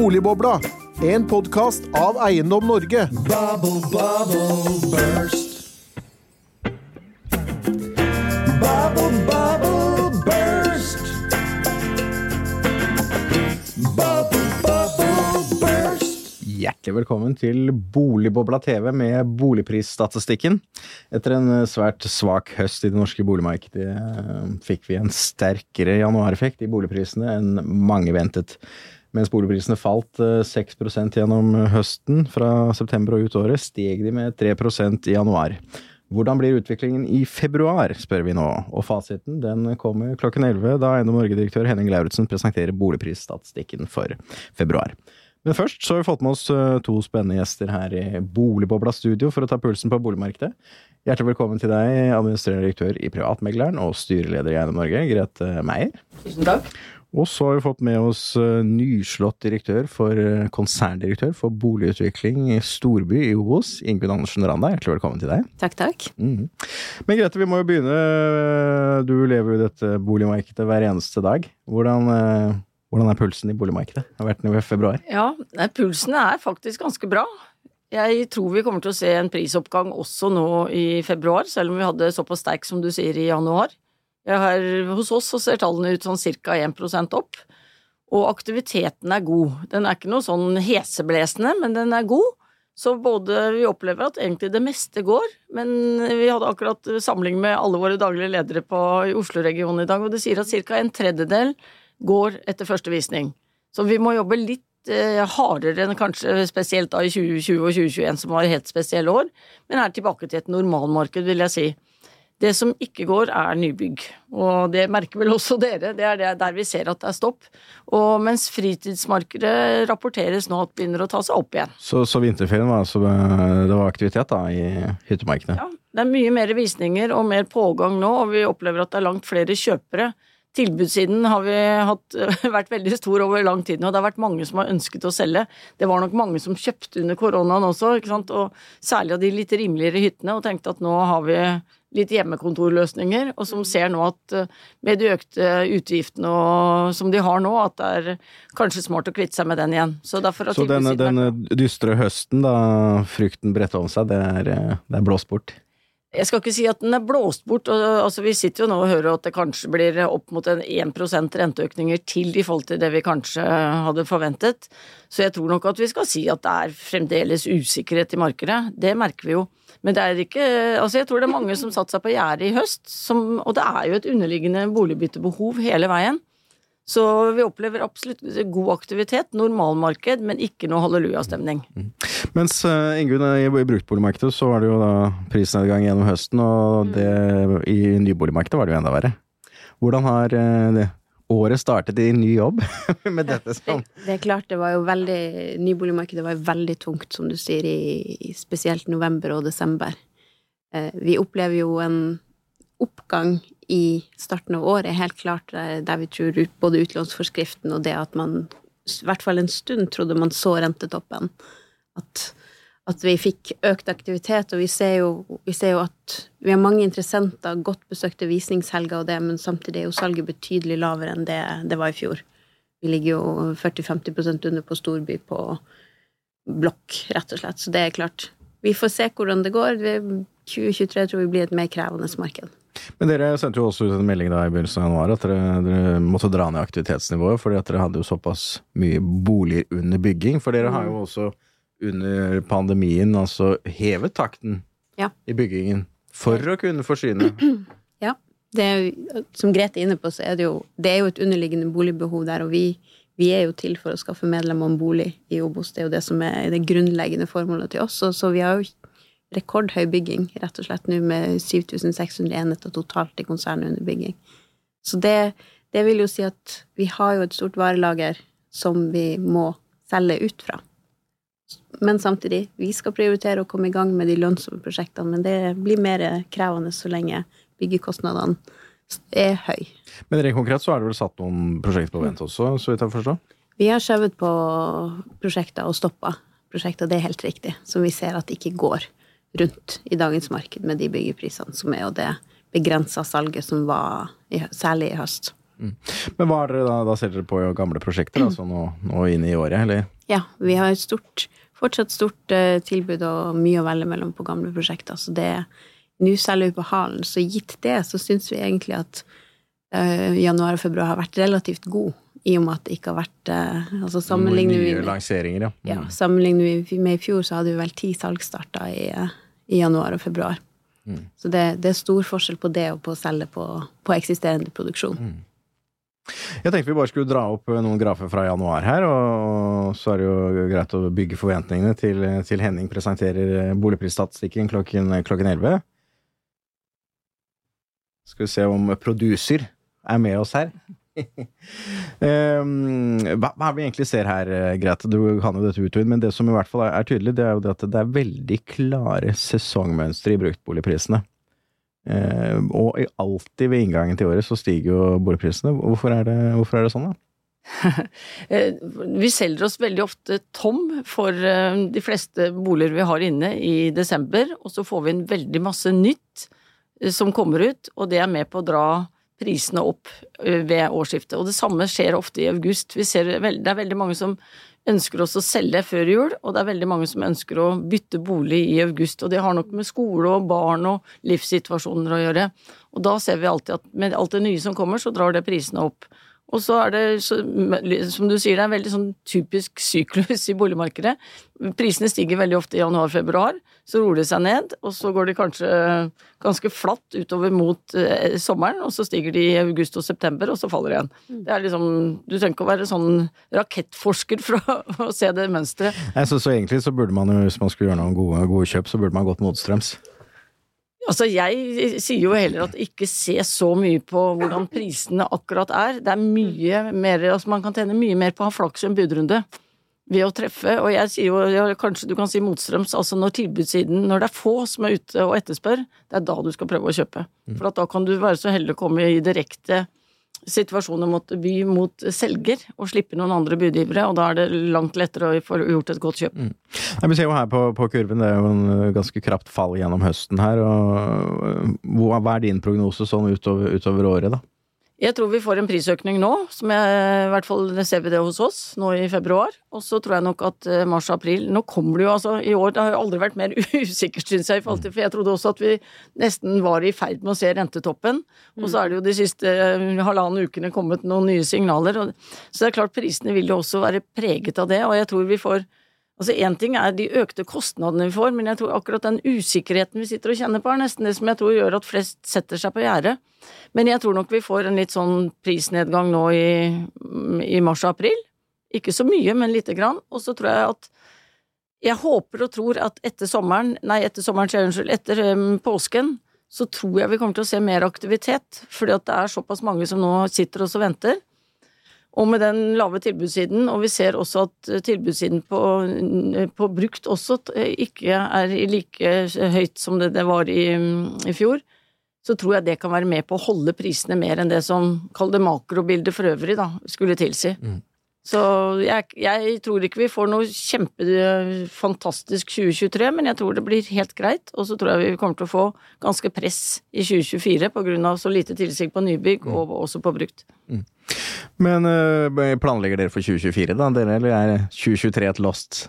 Boligbobla, en podkast av Eiendom Norge. Bubble, bubble, burst. Bubble, bubble, burst. Bubble, bubble, burst. Hjertelig velkommen til Boligbobla TV med boligprisstatistikken. Etter en eh, svært svak høst i det norske boligmarkedet eh, fikk vi en sterkere januareffekt i boligprisene enn mange ventet. Mens boligprisene falt eh, 6% gjennom høsten, fra september og ut året, steg de med 3% i januar. Hvordan blir utviklingen i februar, spør vi nå. Og fasiten den kommer klokken 11, da Eiendom Norge-direktør Henning Lauritzen presenterer boligprisstatistikken for februar. Men først så har vi fått med oss eh, to spennende gjester her i Boligbobla studio for å ta pulsen på boligmarkedet. Hjertelig velkommen til deg, administrerende direktør i Privatmegleren og styreleder i Eiendom Norge, Grete Meier. Tusen takk. Og så har vi fått med oss eh, nyslått direktør for eh, konserndirektør for boligutvikling i storby i Obos, Ingunn Andersen Randa. Hjertelig velkommen til deg. Takk, takk. Mm. Men Grete, vi må jo begynne. Du lever jo i dette boligmarkedet hver eneste dag. Hvordan, eh, hvordan er pulsen i boligmarkedet? Det har vært den i februar. Ja, pulsen er faktisk ganske bra. Jeg tror vi kommer til å se en prisoppgang også nå i februar, selv om vi hadde såpass sterk som du sier i januar. Har, hos oss så ser tallene ut sånn ca. 1% opp, og aktiviteten er god. Den er ikke noe sånn heseblesende, men den er god. Så både vi opplever at egentlig det meste går, men vi hadde akkurat samling med alle våre daglige ledere på, i Oslo-regionen i dag, og det sier at ca. en tredjedel går etter første visning. Så vi må jobbe litt eh, hardere enn kanskje spesielt da i 2020 og 2021, som var helt spesielle år, men er tilbake til et normalmarked, vil jeg si. Det som ikke går, er nybygg, og det merker vel også dere. Det er der vi ser at det er stopp. Og mens fritidsmarkedet rapporteres nå at det begynner å ta seg opp igjen. Så, så vinterferien var altså det var aktivitet da i hyttemarkedet? Ja, det er mye mer visninger og mer pågang nå, og vi opplever at det er langt flere kjøpere. Tilbudssiden har vi hatt, vært veldig stor over lang tid nå. Det har vært mange som har ønsket å selge. Det var nok mange som kjøpte under koronaen også, og særlig av de litt rimeligere hyttene, og tenkte at nå har vi litt hjemmekontorløsninger, og som ser nå at eh, med de økte utgiftene og, som de har nå, at det er kanskje smart å kvitte seg med den igjen. Så, Så denne, denne dystre høsten, da frykten bredte om seg, det er, eh, det er blåst bort? Jeg skal ikke si at den er blåst bort. Altså, vi sitter jo nå og hører at det kanskje blir opp mot en 1% renteøkninger til i forhold til det vi kanskje hadde forventet. Så jeg tror nok at vi skal si at det er fremdeles usikkerhet i markedet. Det merker vi jo. Men det er ikke Altså, jeg tror det er mange som satte seg på gjerdet i høst, som, og det er jo et underliggende boligbyttebehov hele veien. Så vi opplever absolutt god aktivitet, normalmarked, men ikke noe hallelujastemning. Mens uh, Ingunn, i, i bruktboligmarkedet så var det jo da prisnedgang gjennom høsten, og det, i nyboligmarkedet var det jo enda verre. Hvordan har uh, det, året startet i ny jobb med dette som Det, det er klart, det var jo veldig Nyboligmarkedet var jo veldig tungt, som du sier, i, i spesielt november og desember. Eh, vi opplever jo en oppgang i starten av året, helt klart, der, der vi tror både utlånsforskriften og det at man i hvert fall en stund trodde man så rentetoppen. At, at vi fikk økt aktivitet, og vi ser, jo, vi ser jo at vi har mange interessenter, godt besøkte visningshelger og det, men samtidig er jo salget betydelig lavere enn det det var i fjor. Vi ligger jo 40-50% under på storby på blokk, rett og slett. Så det er klart. Vi får se hvordan det går. 2023 tror vi blir et mer krevende marked. Men dere sendte jo også ut en melding da i begynnelsen av januar at dere, dere måtte dra ned aktivitetsnivået fordi at dere hadde jo såpass mye boliger under bygging. For dere har jo også under pandemien altså hevet takten Ja. i byggingen for å kunne forsyne. Ja. Det er som Grete er inne på, så er det jo, det er jo et underliggende boligbehov der, og vi, vi er jo til for å skaffe medlemmer om bolig i Obos. Det er jo det som er det grunnleggende formålet til oss. Så vi har jo rekordhøy bygging, rett og slett nå med 7600 enheter totalt i konsernet under bygging. Så det, det vil jo si at vi har jo et stort varelager som vi må selge ut fra. Men samtidig, vi skal prioritere å komme i gang med de lønnsomme prosjektene, men det blir mer krevende så lenge byggekostnadene er høy. Men rent konkret så er det vel satt noen prosjekter på vent også, så vidt jeg forstår? Vi har skjøvet på prosjekter og stoppa prosjekter, det er helt riktig, som vi ser at det ikke går rundt i dagens marked med de byggeprisene som er, og det begrensa salget som var i, særlig i høst. Men hva er dere da, da ser dere på gamle prosjekter, altså nå, nå inn i året, eller? Ja, vi har et stort, fortsatt stort eh, tilbud og mye å velge mellom på gamle prosjekter. Så det Nå selger vi på halen, så gitt det, så syns vi egentlig at uh, januar og februar har vært relativt god, i og med at det ikke har vært uh, Altså sammenligner vi Nye med, lanseringer, ja. ja, sammenligner vi med i fjor, så hadde vi vel ti salgsstarter i, uh, i januar og februar. Så det, det er stor forskjell på det og på å selge på, på eksisterende produksjon. Jeg tenkte vi bare skulle dra opp noen grafer fra januar her, og så er det jo greit å bygge forventningene til, til Henning presenterer boligprisstatistikken klokken, klokken 11. Skal vi se om producer er med oss her. Ehm, hva, hva er vi egentlig ser her, Grete? Du kan jo dette ut og inn, men det som i hvert fall er, tydelig, det er jo det at det er veldig klare sesongmønstre i bruktboligprisene. Eh, og alltid ved inngangen til året så stiger jo boligprisene. Hvorfor er det, hvorfor er det sånn, da? Eh, Vi selger oss veldig ofte tom for eh, de fleste boliger vi har inne i desember, og så får vi inn veldig masse nytt som kommer ut, og det er med på å dra prisene opp eh, ved årsskiftet. Og det samme skjer ofte i august. Vi ser det er veldig mange som ønsker også å selge før jul, og det er veldig mange som ønsker å bytte bolig i august. Og det har nok med skole og barn og livssituasjoner å gjøre. Og da ser vi alltid at med alt det nye som kommer, så drar det prisene opp. Og så er det, som du sier, det er en veldig sånn typisk syklus i boligmarkedet. Prisene stiger veldig ofte i januar-februar, så roer det seg ned, og så går de kanskje ganske flatt utover mot eh, sommeren, og så stiger de i august og september, og så faller det igjen. Det er liksom, du trenger ikke å være sånn rakettforsker for å, å se det mønsteret. Så, så egentlig så burde man jo, hvis man skulle gjøre noen gode, gode kjøp, så burde man gått motstrøms. Altså, jeg sier jo heller at ikke se så mye på hvordan prisene akkurat er. Det er mye mer Altså, man kan tjene mye mer på å ha flaks i en budrunde ved å treffe. Og jeg sier jo, ja, kanskje du kan si motstrøms, altså når tilbudssiden Når det er få som er ute og etterspør, det er da du skal prøve å kjøpe. For at da kan du være så heldig å komme i direkte situasjoner mot by mot selger, og slippe noen andre budgivere, og da er det langt lettere å få gjort et godt kjøp. Nei, vi ser jo her på, på kurven, det er jo en ganske krapt fall gjennom høsten her. og hva er din prognose sånn utover, utover året, da? Jeg tror vi får en prisøkning nå, som jeg, i hvert fall ser vi det hos oss, nå i februar. Og så tror jeg nok at eh, mars-april Nå kommer det jo altså i år, det har jo aldri vært mer usikkert, syns jeg, For jeg trodde også at vi nesten var i ferd med å se rentetoppen. Og så er det jo de siste eh, halvannen ukene kommet noen nye signaler. Så det er klart prisene vil jo også være preget av det, og jeg tror vi får Altså Én ting er de økte kostnadene vi får, men jeg tror akkurat den usikkerheten vi sitter og kjenner på, er nesten det som jeg tror gjør at flest setter seg på gjerdet. Men jeg tror nok vi får en litt sånn prisnedgang nå i, i mars og april. Ikke så mye, men lite grann. Og så tror jeg at Jeg håper og tror at etter sommeren, nei, etter sommeren, unnskyld, etter påsken, så tror jeg vi kommer til å se mer aktivitet. Fordi at det er såpass mange som nå sitter og venter. Og med den lave tilbudssiden, og vi ser også at eh, tilbudssiden på, på brukt også eh, ikke er like høyt som det, det var i, i fjor, så tror jeg det kan være med på å holde prisene mer enn det som, kall det makrobildet for øvrig, da, skulle tilsi. Så jeg, jeg tror ikke vi får noe kjempefantastisk 2023, men jeg tror det blir helt greit. Og så tror jeg vi kommer til å få ganske press i 2024 på grunn av så lite tilsig på nybygg og også på brukt. Men ø, planlegger dere for 2024, da, dere, eller er 2023 et lost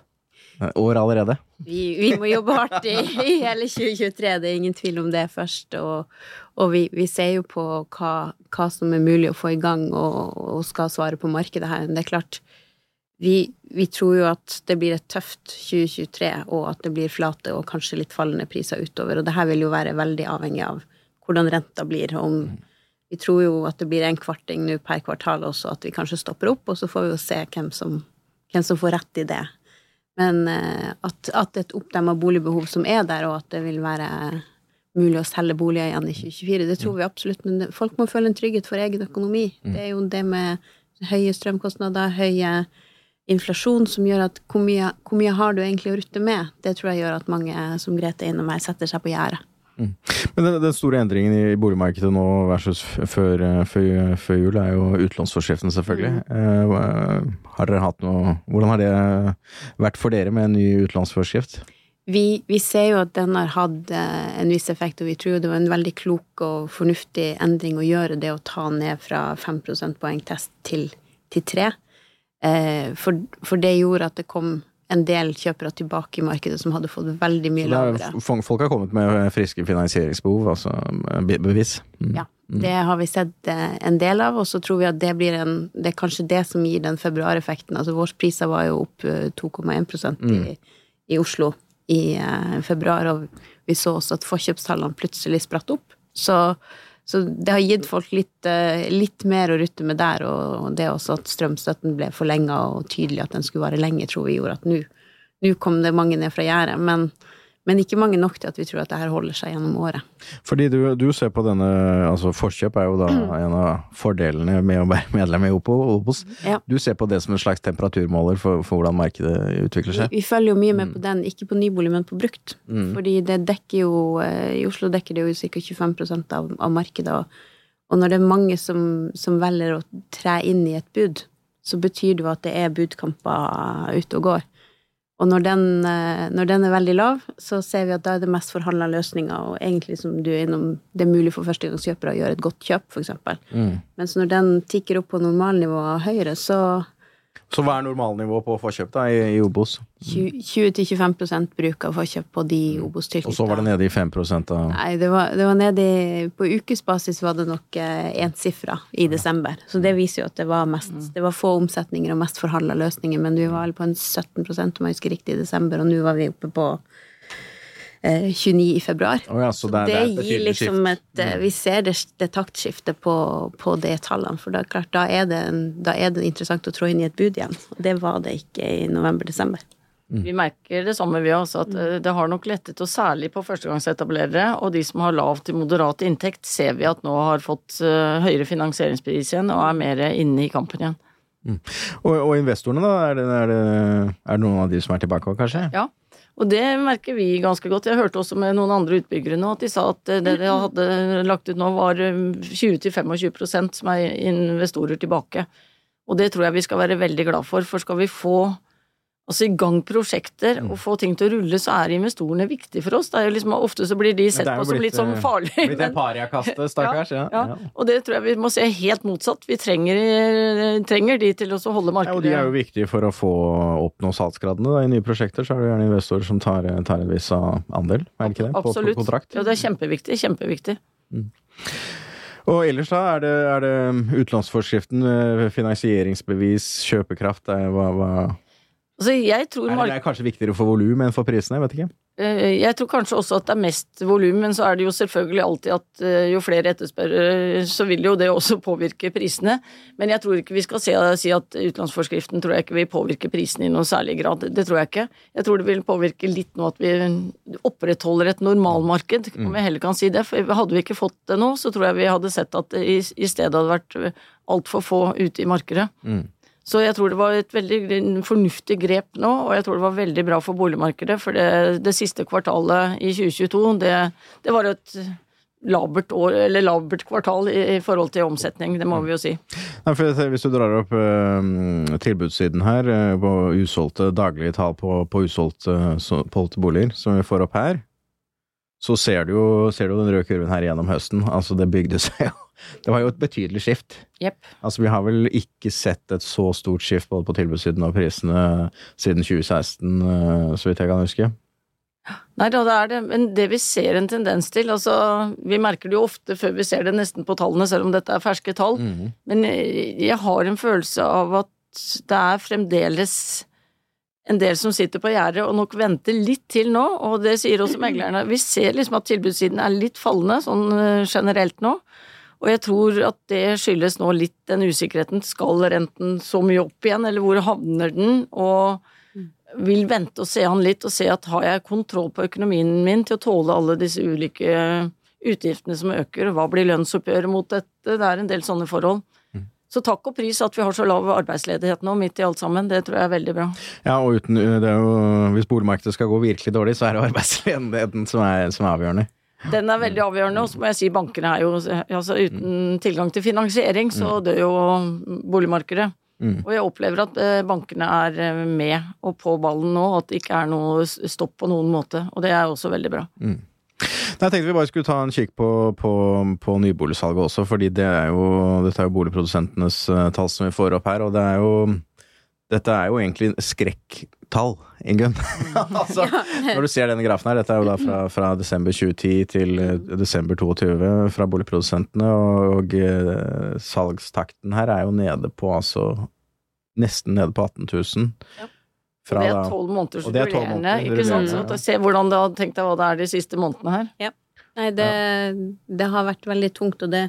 år allerede? Vi, vi må jobbe hardt i, i hele 2023, det er ingen tvil om det først. Og, og vi, vi ser jo på hva, hva som er mulig å få i gang og, og skal svare på markedet her. Men det er klart, vi, vi tror jo at det blir et tøft 2023, og at det blir flate og kanskje litt fallende priser utover. Og det her vil jo være veldig avhengig av hvordan renta blir. om vi tror jo at det blir en kvarting nå per kvartal også, at vi kanskje stopper opp, og så får vi jo se hvem som, hvem som får rett i det. Men eh, at, at et oppdemma boligbehov som er der, og at det vil være mulig å selge boliger igjen i 2024, det tror vi absolutt. Men folk må føle en trygghet for egen økonomi. Det er jo det med høye strømkostnader, høye inflasjon, som gjør at hvor mye, hvor mye har du egentlig å rutte med? Det tror jeg gjør at mange som Grete er innom her setter seg på gjerdet. Men den, den store endringen i boligmarkedet nå versus før, før, før jul, er jo utlånsforskriften, selvfølgelig. Eh, hva- har dere hatt noe Hvordan har det vært for dere med en ny utlånsforskrift? Vi, vi ser jo at den har hatt eh, en viss effekt, og vi tror det var en veldig klok og fornuftig endring å gjøre det å ta ned fra 5 prosentpoeng test til, til 3. Eh, for, for det gjorde at det kom en del kjøpere tilbake i markedet som hadde fått veldig mye er, lavere. folk har kommet med friske finansieringsbehov, altså bevis. Mm. Ja, det har vi sett eh, en del av, og så tror vi at det blir en Det er kanskje det som gir den februareffekten. Altså vårspriser var jo opp eh, 2,1 i, i Oslo i eh, februar, og vi så også at forkjøpstallene plutselig spratt opp. Så, så det har gitt folk litt, eh, litt mer å rutte med der, og det også at strømstøtten ble forlenga og tydelig at den skulle vare lenge, tror vi gjorde at nå kom det mange ned fra gjerdet, men, men ikke mange nok til at vi tror at det her holder seg gjennom året. Fordi du, du ser på denne altså Forkjøp er jo da en av fordelene med å være medlem i Opo, Obos. Ja. Du ser på det som en slags temperaturmåler for, for hvordan markedet utvikler seg? vi følger jo mye med på den, ikke på nybolig, men på brukt. Fordi det dekker jo eh, I Oslo dekker det jo ca. 25 av, av markedet. Og, og når det er mange som, som velger å tre inn i et bud, så betyr det jo at det er budkamper ute og går. Og når den, eh, når den er veldig lav, så ser vi at da er det mest forhandla løsninger, og egentlig som du er innom, det er mulig for førstegangskjøpere å gjøre et godt kjøp, eksempel. Mm. Mens når den tikker opp på normalnivået høyere, så Så hva er normalnivået på forkjøp da i, i Obos? 20-25 bruk av forkjøp på de Og Obos-tilknytta. så var det nede i 5 da? Nei, det var, det var nede i På ukesbasis var det nok eh, ensifra i desember. Så det viser jo at det var mest Det var få omsetninger og mest forhandla løsninger, men vi var vel på en 17% om jeg husker riktig, i desember, og nå var vi oppe på 29 i februar. Oh ja, så Så det, det, er- det er gir liksom et eh, Vi ser det, det taktskiftet på, på de tallene, for da, klart, da, er det da er det interessant å trå inn i et bud igjen. Og det var det ikke i november-desember. Vi merker det samme vi også, at eh, det har nok lettet, og særlig på førstegangsetablerere og de som har lav til moderat inntekt, ser vi at nå har fått eh, høyere finansieringspris igjen og er mer inne i kampen igjen. Og, og investorene, da? Er det, er, det, er det noen av de som er tilbake òg, kanskje? Ja, og det merker vi ganske godt. Jeg hørte også med noen andre utbyggere nå at de sa at eh, det de hadde lagt ut nå var eh, 20-25 som er investorer tilbake. Og det tror jeg vi skal være veldig glad for, for skal vi få altså i gang prosjekter og få ting til å rulle, så er investorene viktige for oss. Det er jo liksom, Ofte så blir de sett på som litt sånn farlige. Blitt en pariakaste, stakkars. Ja, ja, ja. og det tror jeg vi må se helt motsatt. Vi trenger, trenger de til å holde Ja, markedet og de er jo viktige for å få oppnå salgsgradene. Da. I nye prosjekter så er det gjerne investorer som tar, tar en viss andel, er det ikke det? På- På, Absolutt. kontrakt. Ja, det er kjempeviktig. Kjempeviktig. Og ellers da, er det, er det utlånsforskriften, eh, finansieringsbevis, kjøpekraft, hva, hva Altså, jeg tror er det, er kanskje viktigere for volum enn for prisene, jeg vet ikke. Eh, Jeg tror kanskje også at det er mest volum, men så er det jo selvfølgelig alltid at eh, jo flere etterspør, eh, så vil jo det også påvirke prisene. Men jeg tror ikke vi skal si at utenlandsforskriften tror jeg ikke vil påvirke prisene i noen særlig grad. Det tror jeg ikke. Jeg tror det vil påvirke litt nå at vi opprettholder et normalmarked, om jeg heller kan si det. For hadde vi ikke fått det nå, så tror jeg vi hadde sett at det i, stedet hadde vært altfor få ute i markedet. Så jeg tror det var et veldig fornuftig grep nå, og jeg tror det var veldig bra for boligmarkedet. For det, det siste kvartalet i 2022, det, det var et labert år, eller labert kvartal i, i forhold til omsetning, det må vi jo si. Nei, Hvis du drar opp eh, tilbudssiden her, eh, på usolgte daglige tall på, på usolgte så- solgte boliger, som vi får opp her, så ser du jo ser du den røde kurven her gjennom høsten. Altså, det bygde seg jo Det var jo et betydelig skift. Yep. Altså, vi har vel ikke sett et så stort skift både på tilbudssiden og prisene siden 2016, eh, så vidt jeg kan huske. Nei da, det er det, men det vi ser en tendens til, altså vi merker det jo ofte før vi ser det nesten på tallene, selv om dette er ferske tall, men eh, jeg har en følelse av at det er fremdeles en del som sitter på gjerdet og nok venter litt til nå, og det sier også meglerne. Vi ser liksom at tilbudssiden er litt fallende, sånn eh, generelt nå. Og jeg tror at det skyldes nå litt den usikkerheten. Skal renten så mye opp igjen, eller hvor havner den? Og vil vente og se an litt, og se at har jeg kontroll på økonomien min til å tåle alle disse ulike utgiftene som øker, og hva blir lønnsoppgjøret mot dette? Det er en del sånne forhold. Så takk og pris at vi har så lav arbeidsledighet nå, midt i alt sammen. Det tror jeg er veldig bra. Ja, og uten, det jo, hvis boligmarkedet skal gå virkelig dårlig, så er det arbeidsledigheten som er, som er avgjørende. Den er veldig avgjørende, og så må jeg si bankene er jo Altså uten tilgang til finansiering, så dør jo boligmarkedet. Mm. Og jeg opplever at eh, bankene er eh, med og på ballen nå, at det ikke er noe stopp på noen måte. Og det er også veldig bra. Nei, Jeg tenkte vi bare skulle ta en kikk på, på, på nyboligsalget også, fordi det er jo, dette er jo boligprodusentenes eh, tall som vi får opp her, og det er jo dette er jo egentlig skrekktall, Ingunn. altså, når du ser denne grafen her, dette er jo da fra, fra desember 2010 til eh, desember 22 fra boligprodusentene, og, og eh, salgstakten her er jo nede på altså nesten nede på 18 000. Ja. Fra det er tolv måneders og det er 12 rullerende, måneder ikke sant. Sånn, Så se hvordan du har tenkt deg hva det er de siste månedene her. Nei, det, det har vært veldig tungt, og det,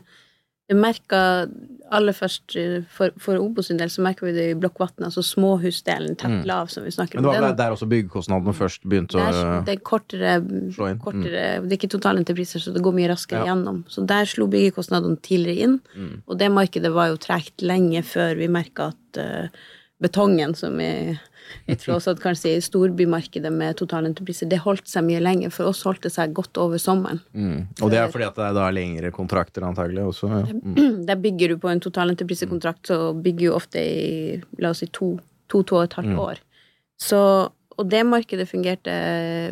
det merka aller først for, for Obos sin del, så merka vi det i Blokkvatn, altså småhusdelen, tett Mm. lav, som vi snakker om. Men det var Den- der også byggekostnadene først begynte å det er kortere, inn. Mm. Det er ikke totalentrepriser, så det går mye raskere Ja. gjennom. Så der slo byggekostnadene tidligere inn, Mm. og det markedet var jo tregt lenge før vi merka at uh, betongen, som vi, også at kanskje i storbymarkedet med totalentrepriser, det holdt seg mye lenger. For oss holdt det seg godt over sommeren. Mm. Og det er fordi at det er da lengre kontrakter antagelig også. Ja. Mm. Der bygger du på en totalentreprisekontrakt, så bygger du ofte i la oss si to, to, to og et halvt Mm. år. Så, og det markedet fungerte,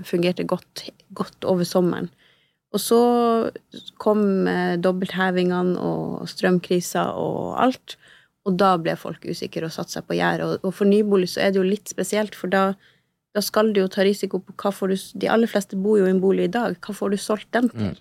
fungerte godt, godt over sommeren. Og så kom eh, dobbelthevingene og strømkrisa og alt, og da ble folk usikre og satte seg på gjerdet. Og, og for nybolig så er det jo litt spesielt, for da, da skal du jo ta risiko på hva får du De aller fleste bor jo i en bolig i dag, hva får du solgt den til?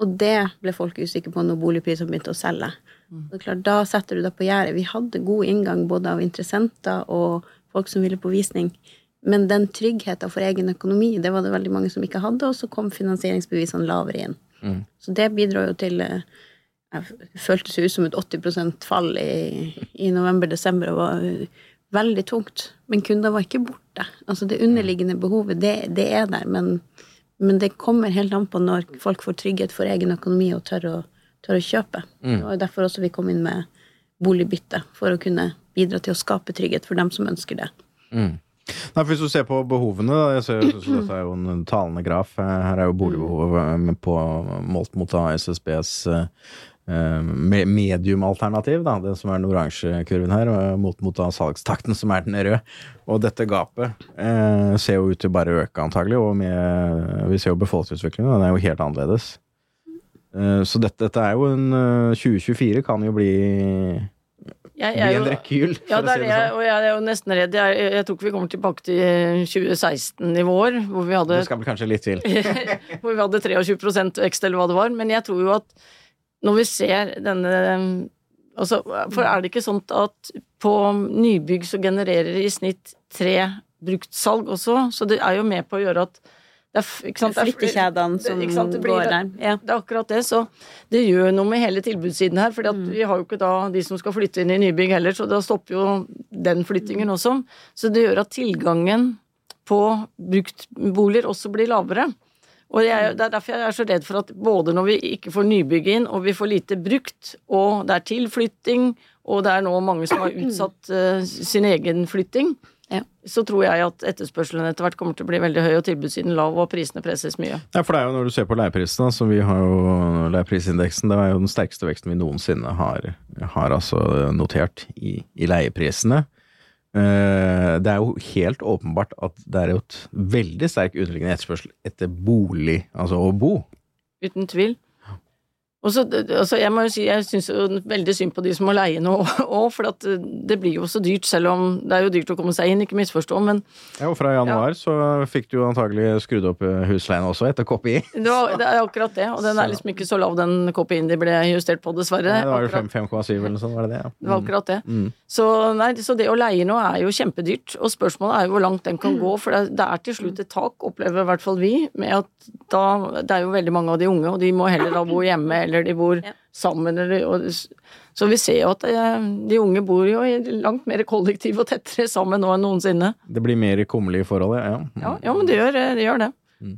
Og det ble folk usikre på når boligprisene begynte å selge. Mm. Og klart, Da setter du deg på gjerdet. Vi hadde god inngang både av interessenter og folk som ville på visning. Men den tryggheten for egen økonomi, det var det veldig mange som ikke hadde, og så kom finansieringsbevisene lavere inn. Mm. Så det bidro jo til eh, Det føltes ut som et 80% fall i, i november-desember og var veldig tungt. Men kunder var ikke borte. Altså det underliggende behovet, det, det er der, men, men det kommer helt an på når folk får trygghet for egen økonomi og tør å, tør å kjøpe. Det var derfor også vi kom inn med boligbytte, for å kunne bidra til å skape trygghet for dem som ønsker det. Mm. Nei, for Hvis du ser på behovene, da, jeg ser, jeg synes dette er jo en talende graf. Eh, Her er jo boligbehovet eh, på, målt mot da SSBs eh, mediumalternativ, da, det som er den oransje kurven her, mot, mot da salgstakten, som er den røde. Og dette gapet eh, ser jo ut til bare å øke, antagelig, og med, vi ser jo befolkningsutviklingen, den er jo helt annerledes. Eh, så dette, dette er jo en eh, 2024 kan jo bli, Jeg, bli jeg er en rekyl, for Ja, å si det sånn. Jeg, og jeg er jo nesten redd. Jeg, jeg tror ikke vi kommer tilbake til 2016-nivåer, hvor vi hadde Det skal vel kanskje litt til. hvor vi hadde 23 vekst, eller hva det var. Men jeg tror jo at når vi ser denne altså, For er det ikke sånn at på nybygg så genererer det i snitt tre bruktsalg også? Så det er jo med på å gjøre at det er, sant, det er- Flyttekjedene som sant, det blir går der. Ja. Det er akkurat det, så det gjør noe med hele tilbudssiden her. For vi har jo ikke da de som skal flytte inn i nybygg heller, så da stopper jo den flyttingen også. Så det gjør at tilgangen på bruktboliger også blir lavere. Og jeg, det er derfor jeg er så redd for at både når vi ikke får nybygg inn, og vi får lite brukt, og det er tilflytting, og det er nå mange som har utsatt uh, sin egen flytting, Ja. så tror jeg at etterspørselen etter hvert kommer til å bli veldig høy, og tilbudssiden lav, og prisene presses mye. Ja, for det er jo når du ser på leieprisene, så vi har jo leieprisindeksen, det er jo den sterkeste veksten vi noensinne har, har altså notert i, i leieprisene. Eh, Det er jo helt åpenbart at det er et veldig sterk underliggende etterspørsel etter bolig, altså å bo. Uten tvil. Og så, altså jeg må jo si, jeg syns jo veldig synd på de som må leie nå òg, for at det blir jo så dyrt, selv om det er jo dyrt å komme seg inn, ikke misforstå, men Ja, og fra januar så fikk du jo antagelig skrudd opp eh, husleien også, etter KPI. det, var, det er akkurat det. Og den er liksom ikke så lav, den KPI-en de ble justert på, dessverre. Nei, det var jo 5,7 eller noe sånt, var det det? Ja. Det var akkurat det. Mm. Så, nei, så det å leie nå er jo kjempedyrt, og spørsmålet er jo hvor langt den kan gå. For det, det er til slutt et tak, opplever i hvert fall vi, med at da Det er jo veldig mange av de unge, og de må heller da bo hjemme, eller de bor Ja. sammen, eller og, Så vi ser jo at eh, de unge bor jo i langt mer kollektiv og tettere sammen nå enn noensinne. Det blir mer kummerlige forhold, ja. Mm. Ja, ja men det gjør, det gjør det. Mm.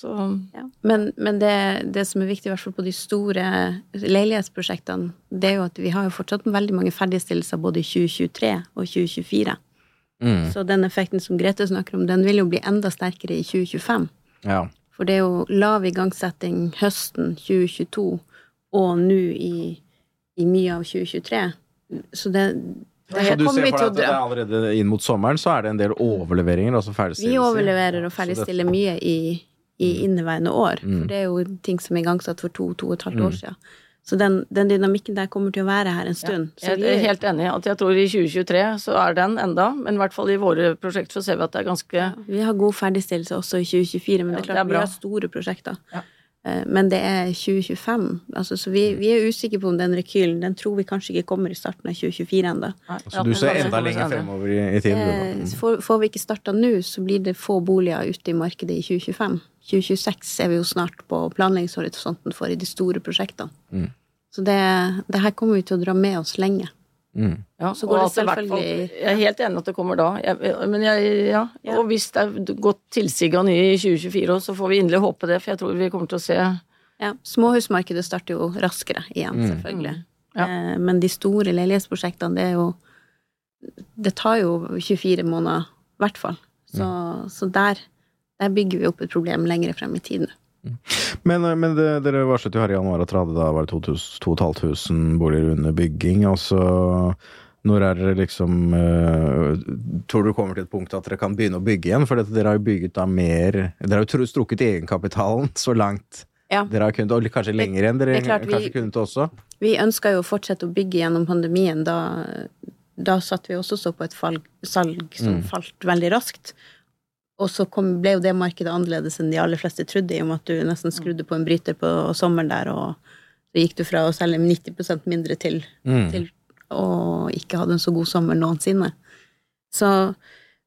Så Ja. Men, men det, det som er viktig, i hvert fall på de store leilighetsprosjektene, det er jo at vi har jo fortsatt veldig mange ferdigstillelser både i 2023 og 2024. Mm. Så den effekten som Grete snakker om, den vil jo bli enda sterkere i 2025. ja. For det er jo lav igangsetting høsten 2022 og nå i, i mye av 2023. Så det, Det Så du ser for deg at det er allerede inn mot sommeren så er det en del overleveringer, altså? Vi overleverer og ferdigstiller mye i, i inneværende år. Mm. For det er jo ting som er igangsatt for to, to og et halvt Mm. år siden. Så den, den dynamikken der kommer til å være her en stund. Ja, Jeg er helt enig at jeg tror i 2023 så er den enda, men i hvert fall i våre prosjekter så ser vi at det er ganske vi har god ferdigstillelse også i 2024, men Ja, det er det er klart vi har store prosjekter. Ja. Eh, Men det er 2025. Altså, så vi, vi er usikre på om den rekylen Den tror vi kanskje ikke kommer i starten av 2024 ennå. Så du ser enda lenger fremover i, i tid? Eh. Får, får vi ikke starta nå, så blir det få boliger ute i markedet i 2025. 2026 er vi jo snart på planleggingshorisonten for i de store prosjektene. Mm. Så det, det her kommer vi til å dra med oss lenge. Mm. Ja, Så og går det selvfølgelig- Jeg er helt enig at det kommer da. Jeg, men jeg, ja. Ja. Og hvis det er godt tilsig av nye i 2024 også, så får vi inderlig håpe det, for jeg tror vi kommer til å se Ja, småhusmarkedet starter jo raskere igjen, Mm. selvfølgelig. Ja. Eh, Men de store leilighetsprosjektene, det er jo Det tar jo 24 måneder, i hvert fall. Så, Mm. så der, der bygger vi opp et problem lenger frem i tiden. Men, eh, men det, dere varslet jo her i januar at da var det 2500 boliger under bygging. Altså når er dere liksom eh, Tror du kommer til et punkt at dere kan begynne å bygge igjen? For dere har jo bygget da mer Dere har jo strukket egenkapitalen så langt Ja. dere har kunnet, og kanskje Det- lenger enn dere det er klart vi- kanskje kunne til også? Vi ønska jo å fortsette å bygge gjennom pandemien. Da, da satt vi også så på et fall, salg som Mm. falt veldig raskt. Og så kom, ble jo det markedet annerledes enn de aller fleste trodde, i og med at du nesten skrudde på en bryter på sommeren der, og så gikk du fra å selge 90% mindre til, Mm. til å ikke ha en så god sommer noensinne. Så,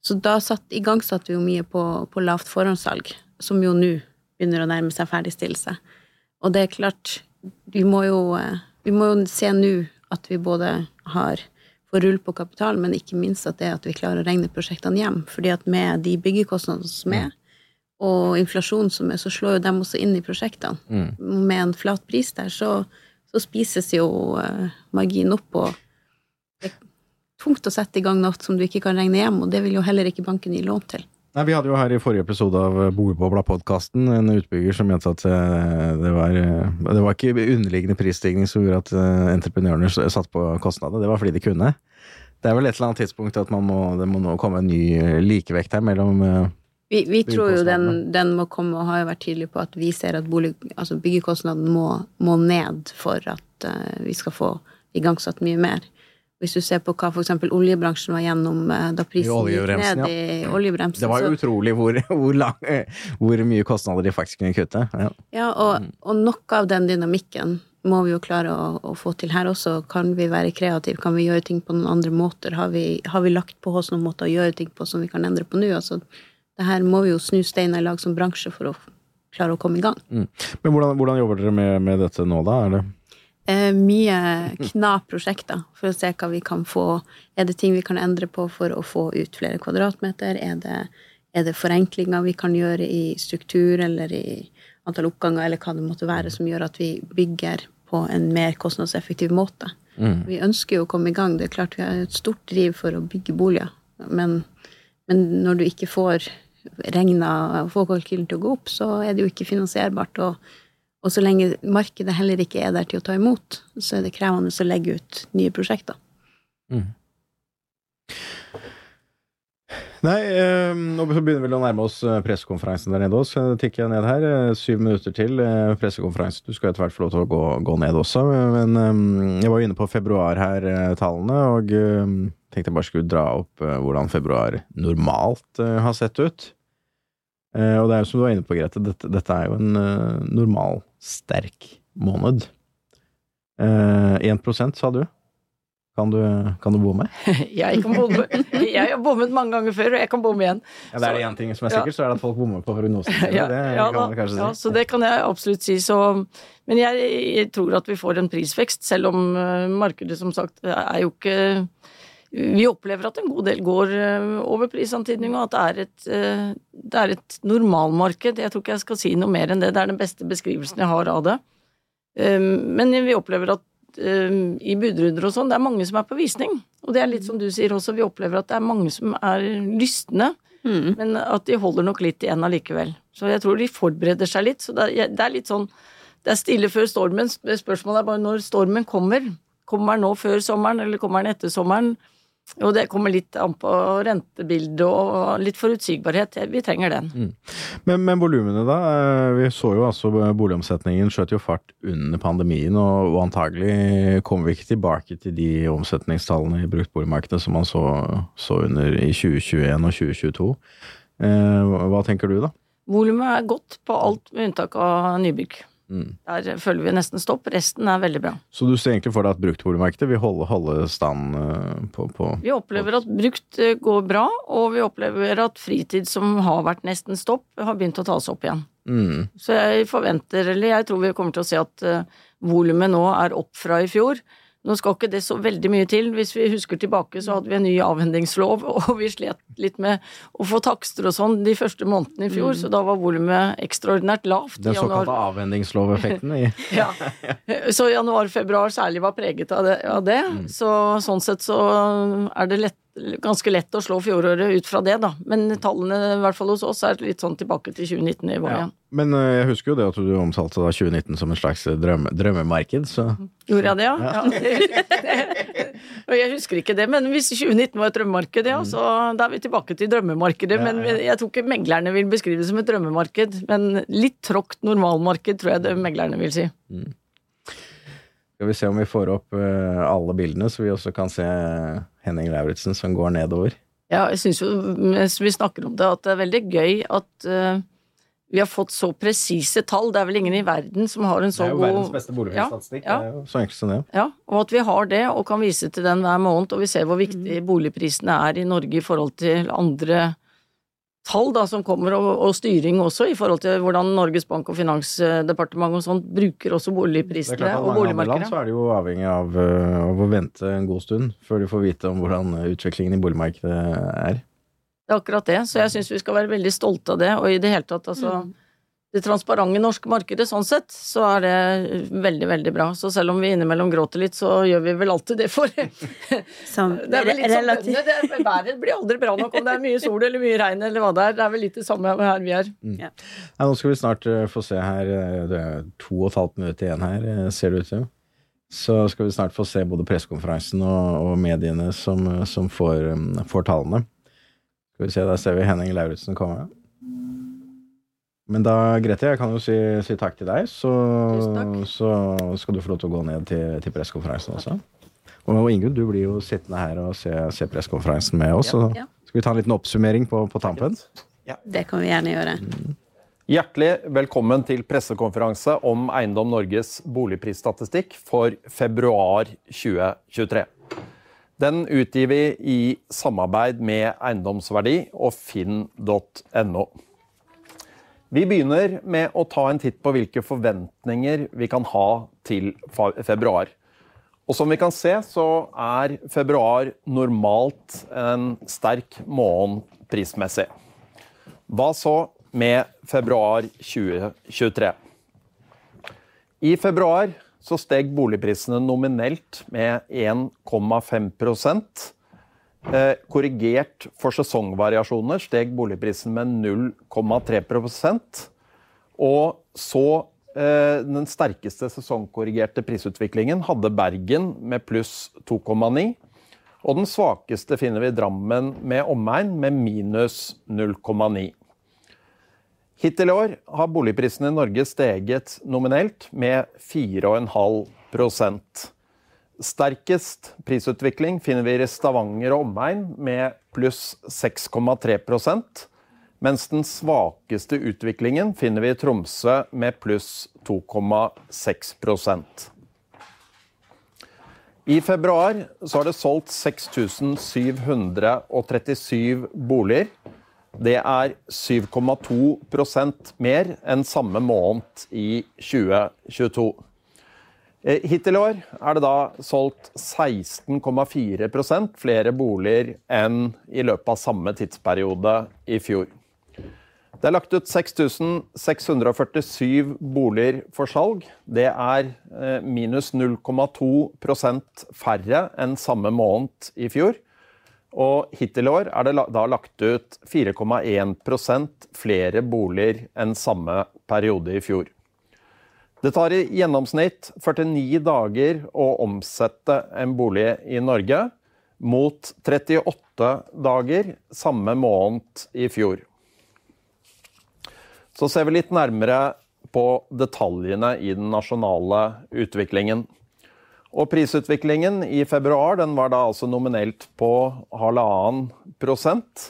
så da satt, igangsatte vi jo mye på, på lavt forhåndssalg, som jo nå begynner å nærme seg ferdigstillelse. Og det er klart, vi må jo, eh, vi må jo se nå at vi både har får rull på kapital, men ikke minst at det at vi klarer å regne prosjektene hjem. Fordi at med de byggekostnadene som er, og inflasjonen som er, så slår jo dem også inn i prosjektene. Mm. Med en flat pris der, så, så spises jo eh, marginen opp, og det er tungt å sette i gang noe som du ikke kan regne hjem, og det vil jo heller ikke banken gi lån til. Nei, Vi hadde jo her i forrige episode av Boligbobla-podkasten en utbygger som mente at eh, det var, eh, det var ikke underliggende prisstigning som gjorde at eh, entreprenørene satte satt på kostnader, det var fordi de kunne. Det er vel et eller annet tidspunkt at man må, det må nå komme en ny eh, likevekt her mellom eh, Vi, vi tror jo den, den må komme, og har jo vært tydelig på at vi ser at bolig, altså byggekostnaden må, må ned for at eh, vi skal få igangsatt mye mer. Hvis du ser på hva f.eks. oljebransjen var gjennom eh, da prisen gikk ned i oljebremsen. Det var jo så- utrolig hvor, hvor, lang, hvor mye kostnader de faktisk kunne kutte. Ja. Ja, og, og noe av den dynamikken må vi jo klare å, å få til her også. Kan vi være kreative? Kan vi gjøre ting på noen andre måter? Har vi, har vi lagt på oss noen måter å gjøre ting på som vi kan endre på nå? Altså, det her må vi jo snu steiner i lag som bransje for å klare å komme i gang. Men hvordan, hvordan jobber dere med, med dette nå, da? Er det Eh, mye kna-prosjekter for å se hva vi kan få. Er det ting vi kan endre på for å få ut flere kvadratmeter? Er det, er det forenklinger vi kan gjøre i struktur eller i antall oppganger, eller hva det måtte være, som gjør at vi bygger på en mer kostnadseffektiv måte? Mm. Vi ønsker jo å komme i gang. Det er klart vi har et stort driv for å bygge boliger, men, men når du ikke får regna og får kalkylen til å gå opp, så er det jo ikke finansierbart. og og så lenge markedet heller ikke er der til å ta imot, så er det krevende å legge ut nye prosjekter. Mm. Nei, eh, nå begynner vi å nærme oss eh, pressekonferansen der nede også. Så tikker jeg ned her. eh, Syv minutter til eh, pressekonferanse. Du skal etter hvert få lov til å gå, gå ned også. Men eh, jeg var jo inne på februar her, tallene, og eh, tenkte jeg bare skulle dra opp hvordan februar normalt har sett ut. Eh, Og det er jo som du var inne på, Grete, dette, dette er jo en uh, normal, sterk måned. Uh, 1 sa du. Kan du, kan du bomme? Jeg kan bomme. Jeg har bommet mange ganger før, og jeg kan bomme igjen. Ja, det er det én ting som er Ja. sikkert, så er det at folk bommer på prognosen. Ja, det ja, kan da, man ja, så det kan jeg absolutt si. Så, men jeg, jeg tror at vi får en prisvekst, selv om eh, markedet som sagt er jo ikke Vi opplever at en god del går eh, over prisantydning, og at det er et, eh, det er et normalmarked. Jeg tror ikke jeg skal si noe mer enn det. Det er den beste beskrivelsen jeg har av det. Eh, Men vi opplever at eh, i budrunder og sånn, det er mange som er på visning. Og det er litt som du sier også, vi opplever at det er mange som er lystne. Men at de holder nok litt igjen allikevel. Så jeg tror de forbereder seg litt. Så det er litt sånn Det er stille før stormen. Spørsmålet er bare når stormen kommer. Kommer den nå før sommeren, eller kommer den etter sommeren? Og det kommer litt an på rentebildet og litt forutsigbarhet. Vi trenger den. Men, men volumene, da? Eh, Vi så jo altså boligomsetningen skjøt jo fart under pandemien, og, og antagelig kommer vi ikke tilbake til de omsetningstallene i bruktboligmarkedet som man så, så under i 2021 og 2022. Eh, hva tenker du, da? Volumet er godt på alt med unntak av nybygg. Mm. Der føler vi nesten stopp. Resten er veldig bra. Så du ser egentlig for deg at bruktboligmarkedet vil holde, holde stand eh, på, på Vi opplever at brukt eh, går bra, og vi opplever at fritid som har vært nesten stopp, har begynt å ta seg opp igjen. mm. Så jeg forventer, eller jeg tror vi kommer til å se at uh, volumet nå er opp fra i fjor. Nå skal ikke det så veldig mye til. Hvis vi husker tilbake, så hadde vi en ny avhendingslov, og vi slet litt med å få takster og sånn de første månedene i fjor, så da var volumet ekstraordinært lavt. Den såkalte avhendingsloveffekten Ja. Så januar-februar særlig var preget av det. Av det. Mm. Så sånn sett så er det lett, ganske lett å slå fjoråret ut fra det, da. Men tallene, i hvert fall hos oss, er litt sånn tilbake til 2019-nivå ja. Men eh, jeg husker jo det at du omtalte 2019 som en slags drømme, drømmemarked, så Gjorde jeg det, ja? ja. Og jeg husker ikke det, men hvis 2019 var et drømmemarked, ja, så da er vi tilbake til drømmemarkedet. Mm. Ja, Men jeg tror ikke meglerne vil beskrive det som et drømmemarked, men litt tråkt normalmarked, tror jeg det meglerne vil si. skal vi se om vi får opp eh, alle bildene, så vi også kan se Henning Lauritzen som går nedover. Ja, jeg syns jo, mens vi snakker om det, at det er veldig gøy at eh, vi har fått så presise tall. Det er vel ingen i verden som har en så god Det er jo verdens beste boligprisstatistikk, Ja, ja. Det er jo så enkelt som det. Ja, og at vi har det og kan vise til den hver måned, og vi ser hvor viktig boligprisene er i Norge i forhold til andre tall da, som kommer, og, og styring også, i forhold til hvordan Norges Bank og Finansdepartementet og sånt bruker også boligprisene Det er klart at og boligmarkedet. land så er det jo avhengig av, eh, av å vente en god stund før de får vite om hvordan utviklingen i boligmarkedet er. Det er akkurat det, så jeg syns vi skal være veldig stolte av det, og i det hele tatt, altså Det transparente norske markedet, sånn sett, så er det veldig, veldig bra. Så selv om vi innimellom gråter litt, så gjør vi vel alltid det for Som Det er vel litt som bøndene. er- Været blir aldri bra nok om det er mye sol eller mye regn eller hva det er. Det er vel litt det samme her vi er. Nei, nå skal vi snart eh, få se her eh, Det er to og et halvt minutt igjen her, eh, ser det ut til. Så skal vi snart få se både pressekonferansen og, og mediene som, som får, får tallene. Skal vi se, Der ser vi Henning Lauritzen komme. Men da, Grete, jeg kan jo si, si takk til deg. Så, Tusen så skal du få lov til å gå ned til, til pressekonferansen også. Og Ingunn, du blir jo sittende her og se, se pressekonferansen med oss. Så Ja. skal vi ta en liten oppsummering på, på tampen? Det kan vi gjerne gjøre. Hjertelig velkommen til pressekonferanse om Eiendom Norges boligprisstatistikk for februar 2023. Den utgir vi i samarbeid med Eiendomsverdi og finn.no. Vi begynner med å ta en titt på hvilke forventninger vi kan ha til februar. Og som vi kan se, så er februar normalt en sterk måned prismessig. Hva så med februar 2023? I februar så steg boligprisene nominelt med 1,5 eh, Korrigert for sesongvariasjoner steg boligprisen med 0,3% Og så eh, den sterkeste sesongkorrigerte prisutviklingen hadde Bergen med pluss 2,9. Og den svakeste finner vi Drammen med omegn med minus 0,9. Hittil i år har boligprisene i Norge steget nominelt med 4,5% Sterkest prisutvikling finner vi i Stavanger og omegn med pluss 6,3% mens den svakeste utviklingen finner vi i Tromsø med pluss 2,6% I februar har det solgt 6737 boliger. Det er 7,2% mer enn samme måned i 2022. Eh, Hittil i år er det da solgt 16,4% flere boliger enn i løpet av samme tidsperiode i fjor. Det er lagt ut 6647 boliger for salg. Det er eh, minus 0,2% færre enn samme måned i fjor. Og hittil i år er det da lagt ut 4,1% flere boliger enn samme periode i fjor. Det tar i gjennomsnitt 49 dager å omsette en bolig i Norge. mot 38 dager samme måned i fjor. Så ser vi litt nærmere på detaljene i den nasjonale utviklingen. Og prisutviklingen i februar den var da altså nominelt på halvannen prosent.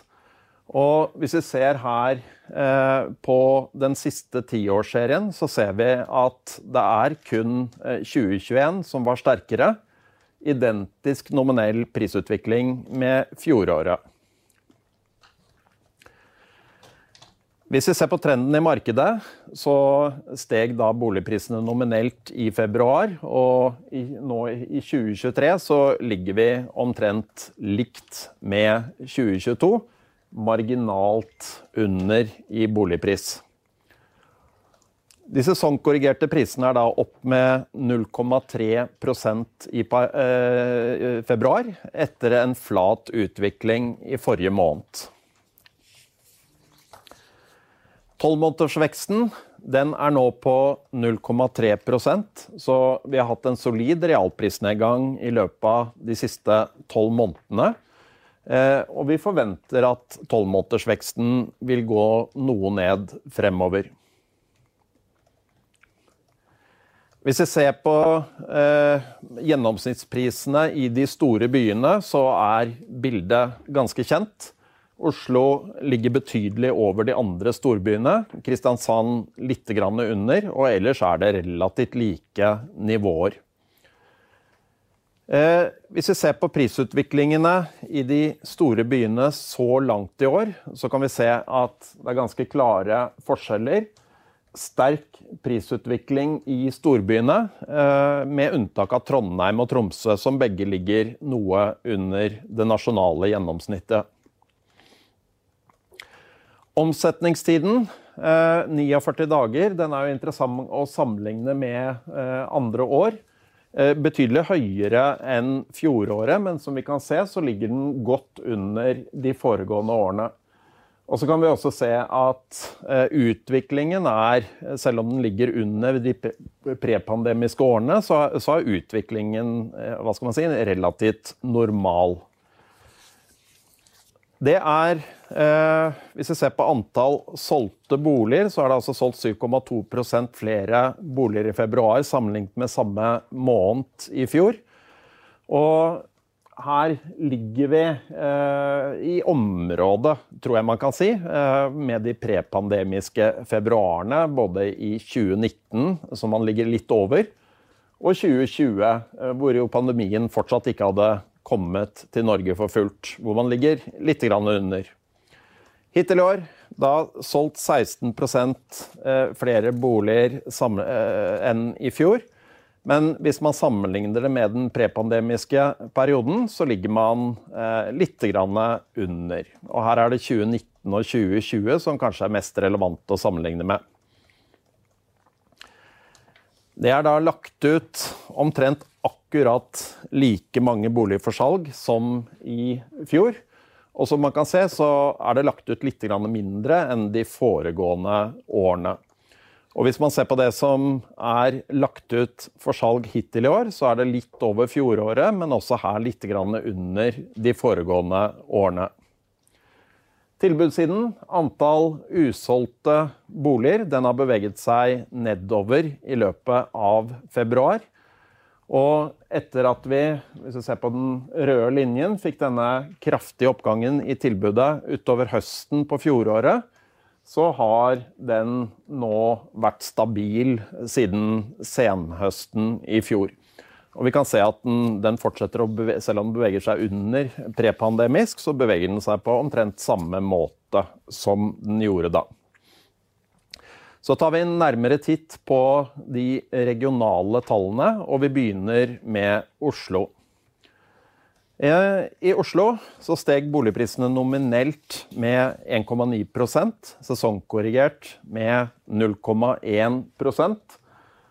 Og hvis vi ser her eh, på den siste tiårsserien, så ser vi at det er kun eh, 2021 som var sterkere. Identisk nominell prisutvikling med fjoråret. Hvis vi ser på trenden i markedet, så steg da boligprisene nominelt i februar. Og i, nå i 2023 så ligger vi omtrent likt med 2022. Marginalt under i boligpris. De sesongkorrigerte prisene er da opp med 0,3% i eh, februar, etter en flat utvikling i forrige måned. Tolvmånedersveksten den er nå på 0,3% så vi har hatt en solid realprisnedgang i løpet av de siste tolv månedene. Eh, og vi forventer at tolvmånedersveksten vil gå noe ned fremover. Hvis vi ser på eh, gjennomsnittsprisene i de store byene, så er bildet ganske kjent. Oslo ligger betydelig over de andre storbyene. Kristiansand litt under, og ellers er det relativt like nivåer. Eh, hvis vi ser på prisutviklingene i de store byene så langt i år, så kan vi se at det er ganske klare forskjeller. Sterk prisutvikling i storbyene, eh, med unntak av Trondheim og Tromsø, som begge ligger noe under det nasjonale gjennomsnittet. Omsetningstiden, eh, 49 dager, den er jo interessant å sammenligne med eh, andre år. Eh, betydelig høyere enn fjoråret, men som vi kan se, så ligger den godt under de foregående årene. Og så kan vi også se at eh, utviklingen er, selv om den ligger under de prepandemiske årene, så, er utviklingen eh, hva skal man si, relativt normal. Det er eh, Hvis vi ser på antall solgte boliger, så er det altså solgt 7,2% flere boliger i februar sammenlignet med samme måned i fjor. Og her ligger vi eh, i området, tror jeg man kan si, eh, med de prepandemiske februarene. Både i 2019, som man ligger litt over, og 2020, eh, hvor jo pandemien fortsatt ikke hadde kommet til Norge for fullt, hvor man ligger litt under. Hittil i år da solgt 16 eh, flere boliger eh, enn i fjor. Men hvis man sammenligner det med den prepandemiske perioden, så ligger man eh, litt under. Og her er det 2019 og 2020 som kanskje er mest relevant å sammenligne med. Det er da lagt ut omtrent akkurat like mange boliger for salg som i fjor. Og som man kan se, så er det lagt ut litt mindre enn de foregående årene. Og hvis man ser på det som er lagt ut for salg hittil i år, så er det litt over fjoråret, men også her litt under de foregående årene. Tilbudssiden, antall usolgte boliger, den har beveget seg nedover i løpet av februar. Og etter at vi, hvis vi ser på den røde linjen, fikk denne kraftige oppgangen i tilbudet utover høsten på fjoråret, så har den nå vært stabil siden senhøsten i fjor. Og vi kan se at den, den fortsetter å bevege, Selv om den beveger seg under prepandemisk, så beveger den seg på omtrent samme måte som den gjorde da. Så tar vi en nærmere titt på de regionale tallene, og vi begynner med Oslo. I Oslo så steg boligprisene nominelt med 1,9% sesongkorrigert med 0,1%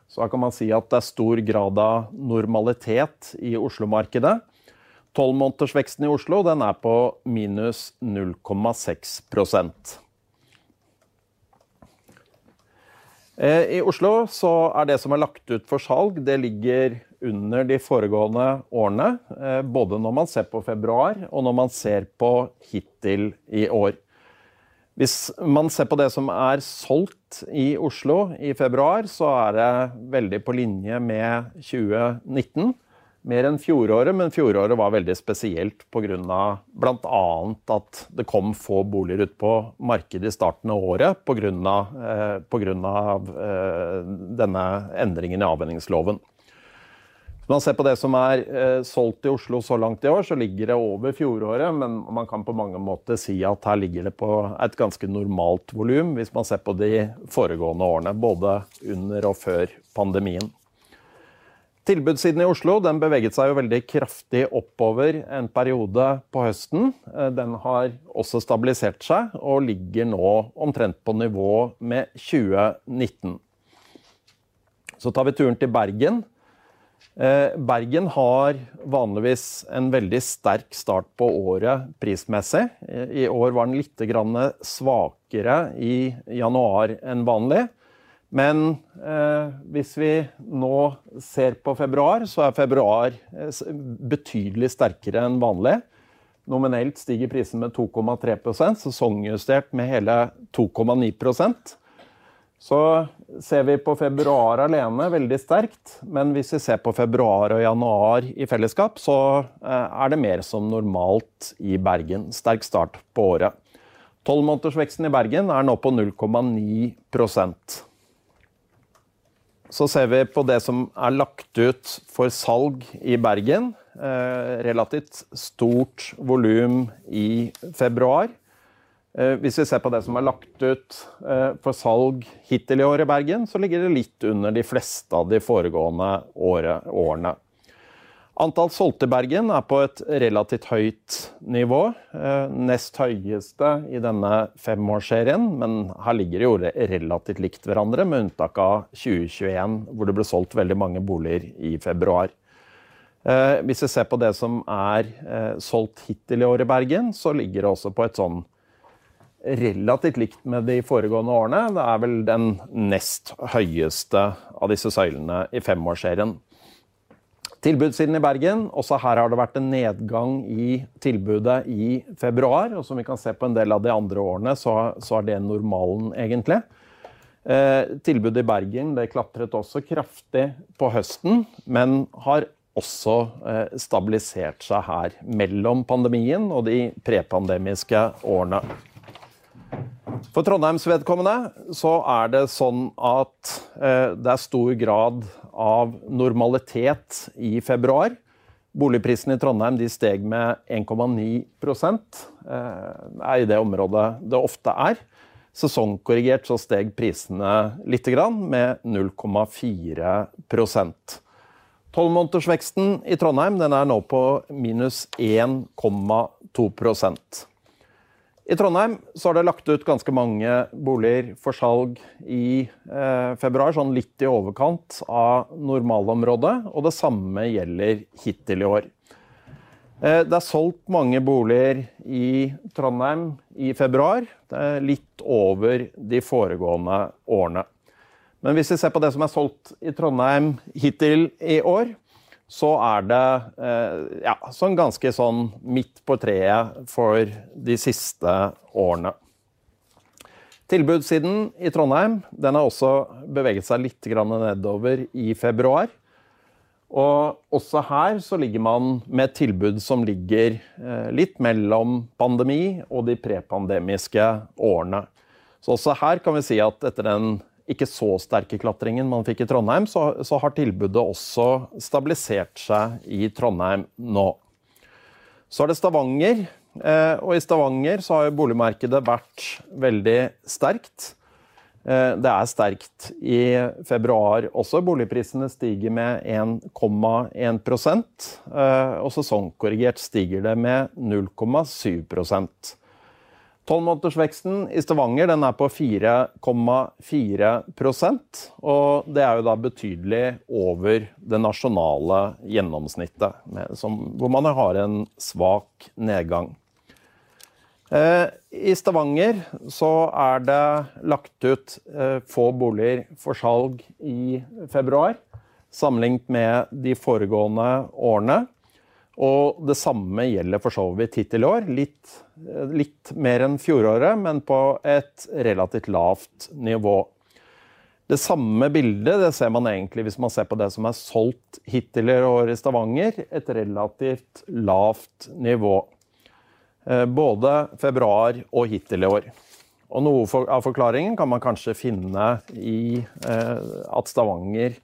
så da kan man si at det er stor grad av normalitet i Oslo-markedet. Tolvmånedersveksten i Oslo den er på minus 0,6 eh, I Oslo så er det som er lagt ut for salg, det ligger under de foregående årene, eh, både når man ser på februar og når man ser på hittil i år. Hvis man ser på det som er solgt i Oslo i februar, så er det veldig på linje med 2019. Mer enn fjoråret, men fjoråret var veldig spesielt pga. bl.a. at det kom få boliger ut på markedet i starten av året pga. Eh, på eh, denne endringen i avvenningsloven. Når man ser på det som er eh, solgt i Oslo så langt i år, så ligger det over fjoråret, men man kan på mange måter si at her ligger det på et ganske normalt volum, hvis man ser på de foregående årene, både under og før pandemien. Tilbudssiden i Oslo den beveget seg jo veldig kraftig oppover en periode på høsten. Eh, den har også stabilisert seg og ligger nå omtrent på nivå med 2019. Så tar vi turen til Bergen. Eh, Bergen har vanligvis en veldig sterk start på året prismessig. Eh, I år var den litt svakere i januar enn vanlig. Men eh, hvis vi nå ser på februar, så er februar eh, betydelig sterkere enn vanlig. Nominelt stiger prisen med 2,3% sesongjustert med hele 2,9% Så ser vi på februar alene veldig sterkt, men hvis vi ser på februar og januar i fellesskap, så eh, er det mer som normalt i Bergen. Sterk start på året. Tolvmånedersveksten i Bergen er nå på 0,9 så ser vi på det som er lagt ut for salg i Bergen. Eh, relativt stort volum i februar. Eh, hvis vi ser på det som er lagt ut eh, for salg hittil i år i Bergen, så ligger det litt under de fleste av de foregående årene. Antall solgte i Bergen er på et relativt høyt nivå. Eh, nest høyeste i denne femårsserien, men her ligger det jo relativt likt hverandre, med unntak av 2021, hvor det ble solgt veldig mange boliger i februar. Eh, hvis vi ser på det som er eh, solgt hittil i år i Bergen, så ligger det også på et sånn relativt likt med de foregående årene. Det er vel den nest høyeste av disse søylene i femårsserien. Tilbudssiden i Bergen, også her har det vært en nedgang i tilbudet i februar. Og som vi kan se på en del av de andre årene, så, så er det normalen, egentlig. Eh, tilbudet i Bergen det klatret også kraftig på høsten, men har også eh, stabilisert seg her mellom pandemien og de prepandemiske årene. For Trondheims vedkommende så er det sånn at eh, det er stor grad av normalitet i februar. Boligprisene i Trondheim steg med 1,9 eh, er i det området det ofte er. Sesongkorrigert så steg prisene litt, med 0,4% Tolvmånedersveksten i Trondheim er nå på minus 1,2 i Trondheim så har det lagt ut ganske mange boliger for salg i eh, februar, sånn litt i overkant av normalområdet. Og det samme gjelder hittil i år. Eh, det er solgt mange boliger i Trondheim i februar. Det er litt over de foregående årene. Men hvis vi ser på det som er solgt i Trondheim hittil i år, så er det eh, ja, sånn ganske sånn midt på treet for de siste årene. Tilbudssiden i Trondheim den har også beveget seg litt nedover i februar. Og også her så ligger man med tilbud som ligger eh, litt mellom pandemi og de prepandemiske årene. Så også her kan vi si at etter den ikke så sterke klatringen man fikk i Trondheim, så, så, har tilbudet også stabilisert seg i Trondheim nå. Så er det Stavanger. Eh, og i Stavanger så har boligmarkedet vært veldig sterkt. Eh, det er sterkt i februar også. Boligprisene stiger med 1,1 eh, og sesongkorrigert stiger det med 0,7 Tolvmånedersveksten i Stavanger den er på 4,4% og det er jo da betydelig over det nasjonale gjennomsnittet, som, hvor man har en svak nedgang. Eh, I Stavanger så er det lagt ut eh, få boliger for salg i februar. sammenlignet med de foregående årene. Og det samme gjelder for så vidt hittil i år. Litt, litt mer enn fjoråret, men på et relativt lavt nivå. Det samme bildet det ser man egentlig hvis man ser på det som er solgt hittil i år i Stavanger. Et relativt lavt nivå. Eh, Både februar og hittil i år. Og noe av forklaringen kan man kanskje finne i eh, at Stavanger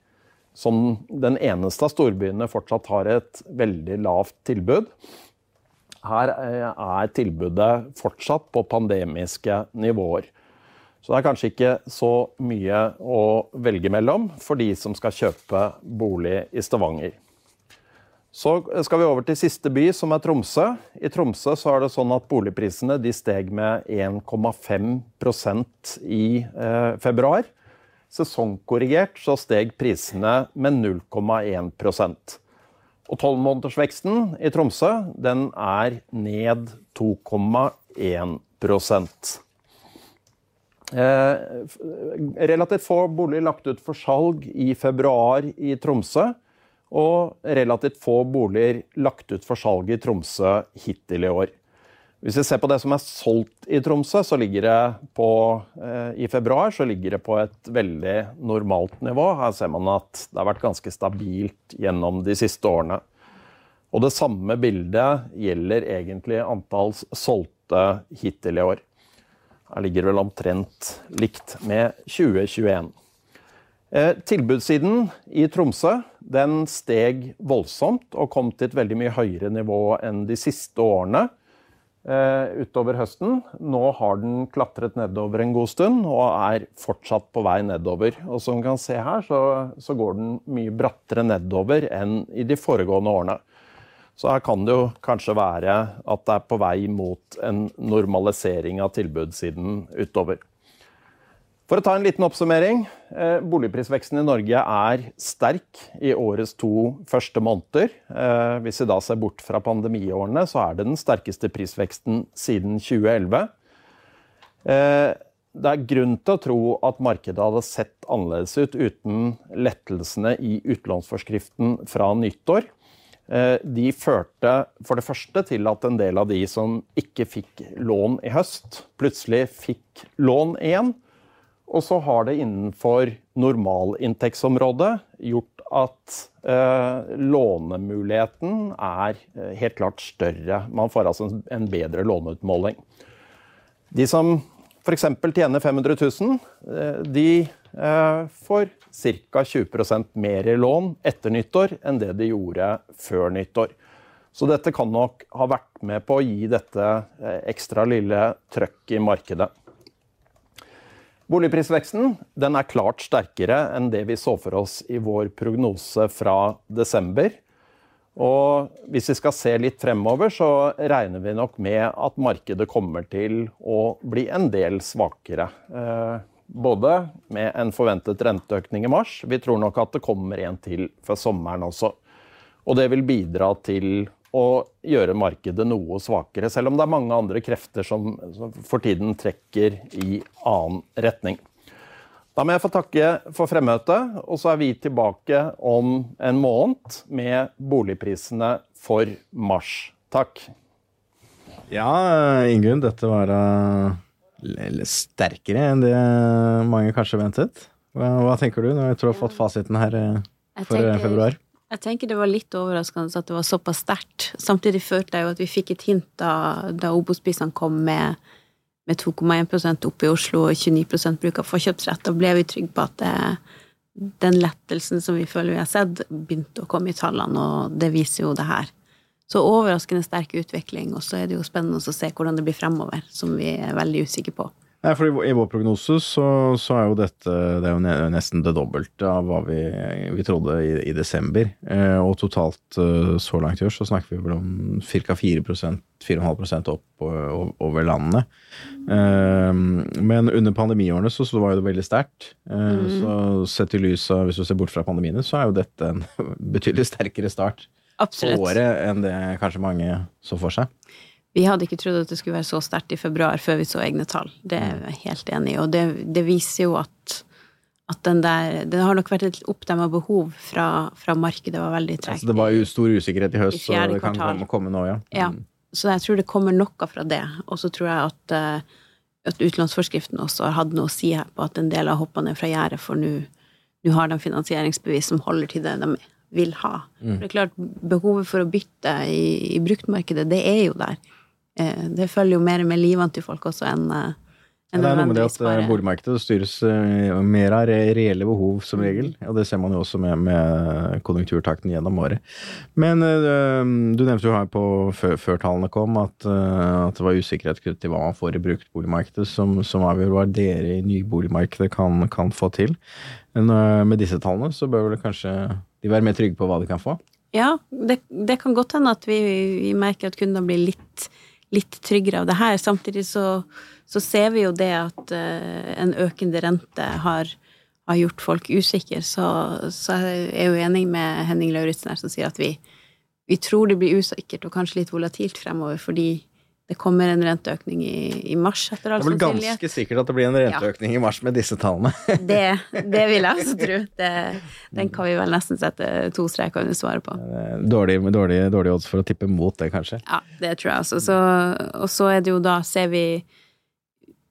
som den eneste av storbyene fortsatt har et veldig lavt tilbud. Her eh, er tilbudet fortsatt på pandemiske nivåer. Så det er kanskje ikke så mye å velge mellom for de som skal kjøpe bolig i Stavanger. Så skal vi over til siste by, som er Tromsø. I Tromsø så er det sånn at boligprisene de steg med 1,5% i eh, februar. Sesongkorrigert så steg prisene med 0,1% Og tolvmånedersveksten i Tromsø den er ned 2,1 Eh, relativt få boliger lagt ut for salg i februar i Tromsø. Og relativt få boliger lagt ut for salg i Tromsø hittil i år. Hvis vi ser på det som er solgt i Tromsø, så ligger det på, eh, i februar så ligger det på et veldig normalt nivå. Her ser man at det har vært ganske stabilt gjennom de siste årene. Og det samme bildet gjelder egentlig antall solgte hittil i år. Her ligger det vel omtrent likt med 2021. Eh, tilbudssiden i Tromsø den steg voldsomt og kom til et veldig mye høyere nivå enn de siste årene utover høsten. Nå har den klatret nedover en god stund og er fortsatt på vei nedover. Og som vi kan se her, så, så går den mye brattere nedover enn i de foregående årene. Så her kan det jo kanskje være at det er på vei mot en normalisering av tilbudssiden utover. For å ta en liten oppsummering. Eh, boligprisveksten i Norge er sterk i årets to første måneder. Eh, hvis vi da ser bort fra pandemiårene, så er det den sterkeste prisveksten siden 2011. Eh, det er grunn til å tro at markedet hadde sett annerledes ut uten lettelsene i utlånsforskriften fra nyttår. De førte for det første til at en del av de som ikke fikk lån i høst, plutselig fikk lån igjen. Og så har det innenfor normalinntektsområdet gjort at eh, lånemuligheten er eh, helt klart større. Man får altså en bedre låneutmåling. De som f.eks. tjener 500 000, eh, de eh, får ca. 20% mer i lån etter nyttår enn det de gjorde før nyttår. Så dette kan nok ha vært med på å gi dette eh, ekstra lille trøkk i markedet. Boligprisveksten den er klart sterkere enn det vi så for oss i vår prognose fra desember. Og hvis vi skal se litt fremover, så regner vi nok med at markedet kommer til å bli en del svakere. Eh, både med en forventet renteøkning i mars. Vi tror nok at det kommer en til før sommeren også. Og det vil bidra til å gjøre markedet noe svakere, selv om det er mange andre krefter som, som for tiden trekker i annen retning. Da må jeg få takke for fremmøtet, og så er vi tilbake om en måned med boligprisene for mars. Takk. Ja, Ingunn, dette var litt sterkere enn det mange kanskje ventet. Hva, hva tenker du når du har fått fasiten her eh, for tenker, februar? Jeg tenker det var litt overraskende at det var såpass sterkt. Samtidig følte jeg jo at vi fikk et hint da, da Obos-prisene kom med, med 2,1 opp i Oslo og 29 bruk av forkjøpsrett. Da ble vi trygge på at det, den lettelsen som vi føler vi har sett, begynte å komme i tallene, og det viser jo det her. Så overraskende sterk utvikling, og så er det jo spennende å se hvordan det blir fremover, som vi er veldig usikre på. Nei, for I vår prognose så, så, er jo dette det er jo nesten det dobbelte av hva vi, vi trodde i, i desember. Eh, og totalt eh, så langt i år så snakker vi vel om ca. 4 4,5% opp over landene. Eh, men under pandemiårene så, så var jo det veldig sterkt. Eh, mm. Så sett i lys av, hvis du ser bort fra pandemiene, så er jo dette en betydelig sterkere start Absolutt. året enn det kanskje mange så for seg. Vi hadde ikke trodd at det skulle være så sterkt i februar før vi så egne tall. Det er jeg helt enig i. Og det, det, viser jo at, at den der Det har nok vært et oppdemma behov fra, fra markedet var veldig tregt. Altså, det var jo stor usikkerhet i høst, I så det kan komme, komme nå, ja. Ja. Mm. Så jeg tror det kommer noe fra det. Og så tror jeg at, eh, at utlånsforskriften også har hatt noe å si her på at en del har hoppa ned fra gjerdet, for nå nå har de finansieringsbevis som holder til det de vil ha. Mm. For det er klart, behovet for å bytte i, i bruktmarkedet, det er jo der. Eh, Det følger jo mer med livene til folk også enn ja, Det er noe med det at eh, boligmarkedet styres eh, mer av reelle behov som regel, og det ser man jo også med, med konjunkturtakten gjennom året. Men eh, du nevnte jo her på før, før tallene kom at, eh, at det var usikkerhet knyttet til hva man får i bruktboligmarkedet, som, som avgjør hva dere i nyboligmarkedet kan, kan få til. Men eh, med disse tallene så bør vel kanskje de være mer trygge på hva de kan få? Ja, det, det kan godt hende at vi, vi merker at kundene blir litt, litt tryggere av det her. Samtidig så, så ser vi jo det at uh, en økende rente har, har gjort folk usikre. Så, så jeg jo enig med Henning Lauritzen her som sier at vi, vi tror det blir usikkert og kanskje litt volatilt fremover, fordi det kommer en renteøkning i, i mars, etter all Det er vel ganske sikkert at det blir en renteøkning i mars med disse tallene. Det, det vil jeg også tro. Det, den kan vi vel nesten sette to streker under svaret på. Dårlig, dårlig, dårlig odds for å tippe mot det, kanskje. Ja, det tror jeg også. Så, og så er det jo da, ser vi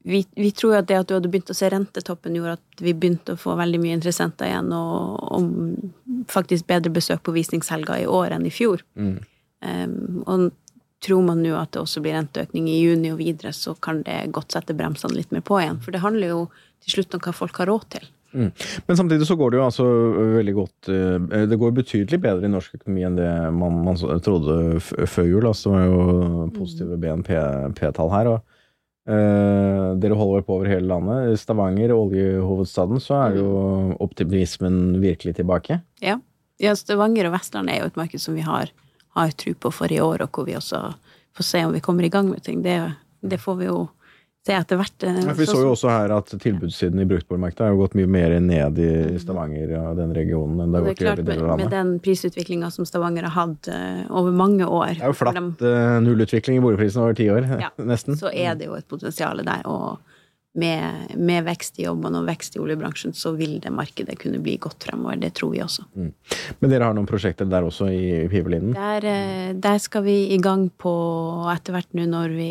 vi, vi tror jo at det at du hadde begynt å se rentetoppen, gjorde at vi begynte å få veldig mye interessenter igjen, og, og faktisk bedre besøk på visningshelga i år enn i fjor. Mm. Um, og tror man nå at det også blir renteøkning i juni og videre, så kan det godt sette bremsene litt mer på igjen. For det handler jo til slutt om hva folk har råd til. Mm. Men samtidig så går det jo altså veldig godt eh, Det går betydelig bedre i norsk økonomi enn det man, man trodde før jul. Altså, det var jo positive BNP-tall her. og eh, Dere holder på over hele landet. I Stavanger, oljehovedstaden, så er jo optimismen virkelig tilbake. Ja. ja, Stavanger og Vestland er jo et marked som vi har, har tro på for i år, og hvor vi også får se om vi kommer i gang med ting. Det, det får vi jo se etter hvert. eh, Ja, vi så jo også her at tilbudssiden i bruktboligmarkedet har jo gått mye mer ned i Stavanger og den regionen enn det har er i øvrige deler av med den prisutviklinga som Stavanger har hatt eh, over mange år Det er jo flatt dem, eh, nullutvikling i boligprisen over ti år, Ja. nesten. Så er det jo et potensial der. Og med, med vekst i jobbene og vekst i oljebransjen, så vil det markedet kunne bli godt fremover. Det tror vi også. Men dere har noen prosjekter der også i Pivelinden? Der, eh, der skal vi i gang på etter hvert nå når vi,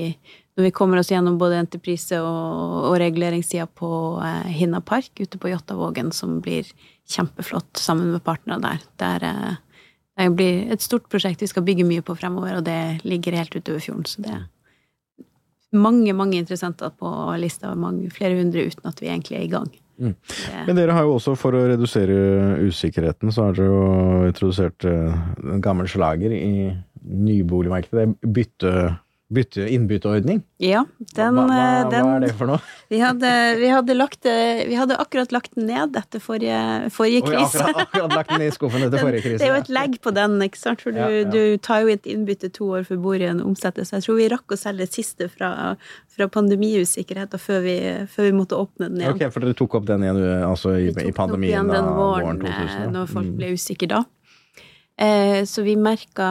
når vi kommer oss gjennom både entreprise og, og reguleringssida på eh, Hinna park ute på Jåttåvågen, som blir kjempeflott sammen med partnere der. Der, eh, det blir et stort prosjekt vi skal bygge mye på fremover, og det ligger helt utover fjorden. Så det mange, mange interessenter på lista, mange, flere hundre uten at vi egentlig er i gang. Mm. Men dere har jo også, for å redusere usikkerheten, så har dere jo introdusert eh, en gammel slager i nyboligmarkedet. Det er Bytte, bytte innbytteordning. Ja, den, hva, hva, eh, den hva er det for noe? Vi hadde, vi hadde, lagt vi hadde akkurat lagt den ned etter forrige, forrige krise. akkurat, akkurat lagt den i skuffen etter forrige krise. det er jo et legg på den, ikke sant? for du, Ja, ja. du tar jo et innbytte to år før bordet omsettes. Så jeg tror vi rakk å selge det siste fra, fra pandemiusikkerheten før vi, før vi måtte åpne den igjen. Ok, for dere tok opp den igjen altså, i, Vi tok i den opp pandemien igjen den våren, våren 2000? eh, ja. når folk Mm. ble usikre da. Eh, så vi merka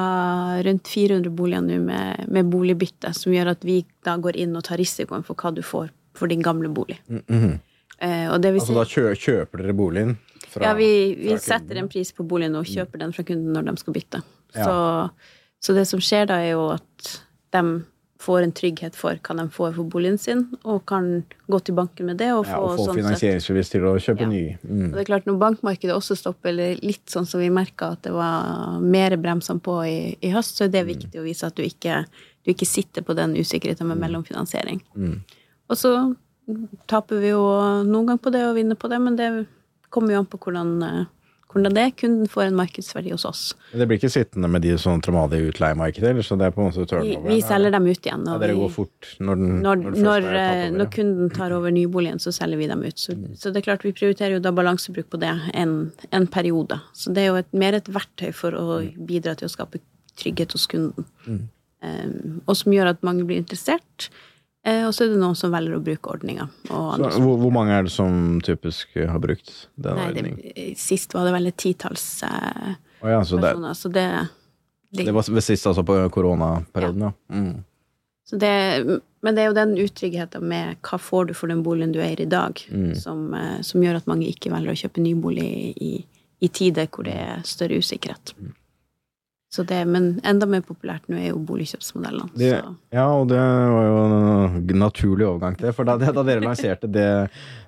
rundt 400 boliger nå med, med boligbytte, som gjør at vi da går inn og tar risikoen for hva du får for din gamle bolig. Mm, -hmm. Eh, det vil Altså da kjø, kjøper dere boligen fra ja, vi, vi setter en pris på boligen og kjøper den fra kunden når de skal bytte. Ja. Så, så det som skjer da, er jo at de får en trygghet for hva de får for boligen sin, og kan gå til banken med det og få, ja, og få sånn finansieringsbevis til å kjøpe Ja. ny. Mm. og det er klart, når bankmarkedet også stopper, eller litt sånn som vi merka at det var mer bremsene på i, i høst, så er Mm. det viktig å vise at du ikke, du ikke sitter på den usikkerheten med mellomfinansiering. Mm. Og så taper vi jo noen gang på det og vinner på det, men det kommer jo an på hvordan, eh, hvordan det er. Kunden får en markedsverdi hos oss. Det blir ikke sittende med de sånn traumade i utleiemarkedet, eller så det er på en måte Vi, turnover? vi selger dem ut igjen. Ja, og dere går fort når den, når, den når, tatt over, når kunden tar over nyboligen, så selger vi dem ut. Så, Mm. så det er klart, vi prioriterer jo da balansebruk på det en, en periode. Så det er jo et, mer et verktøy for å Mm. bidra til å skape trygghet hos kunden. Um, og som gjør at mange blir interessert. Eh, og så er det noen som velger å bruke ordninga. Hvor, hvor mange er det som typisk har brukt den ordninga? ordningen? sist var det vel et titalls eh, oh ja, så det, så det, det, det var ved sist altså på koronaperioden, ja. Mm. Så det Men det er jo den utryggheten med hva får du for den boligen du eier i dag, som, eh, som gjør at mange ikke velger å kjøpe nybolig i, i tider hvor det er større usikkerhet. Så det, men enda mer populært nå er jo boligkjøpsmodellene. Det, så. ja, og det var jo en naturlig overgang til det. For da, da dere lanserte det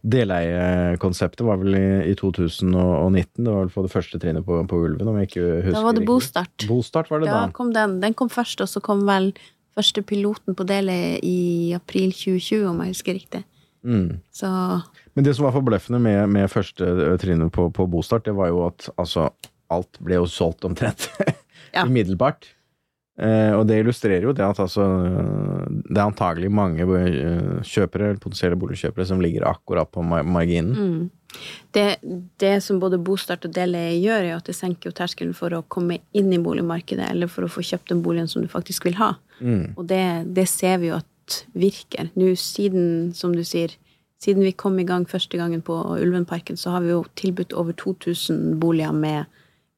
deleie-konseptet, var vel i, i 2019. Det var vel på det første trinnet på, på Ulven, om jeg ikke husker Da var det. Bostart. Bostart var det da. da. kom den. Den kom først, og så kom vel første piloten på deleie i april 2020, om jeg husker riktig. Mm. Så Men det som var forbløffende med, med første eh, trinnet på, på Bostart, det var jo at altså, alt ble jo solgt omtrent Ja. umiddelbart. Eh, og det illustrerer jo det at altså Det er antagelig mange eh, kjøpere, eller potensielle boligkjøpere, som ligger akkurat på mar- marginen. mm. det, det som både Bostart og Dele gjør, er at det senker jo terskelen for å komme inn i boligmarkedet, eller for å få kjøpt den boligen som du faktisk vil ha. Mm. Og det, det ser vi jo at virker. Nå siden, som du sier, siden vi kom i gang første gangen på Ulvenparken, så har vi jo tilbudt over 2000 boliger med,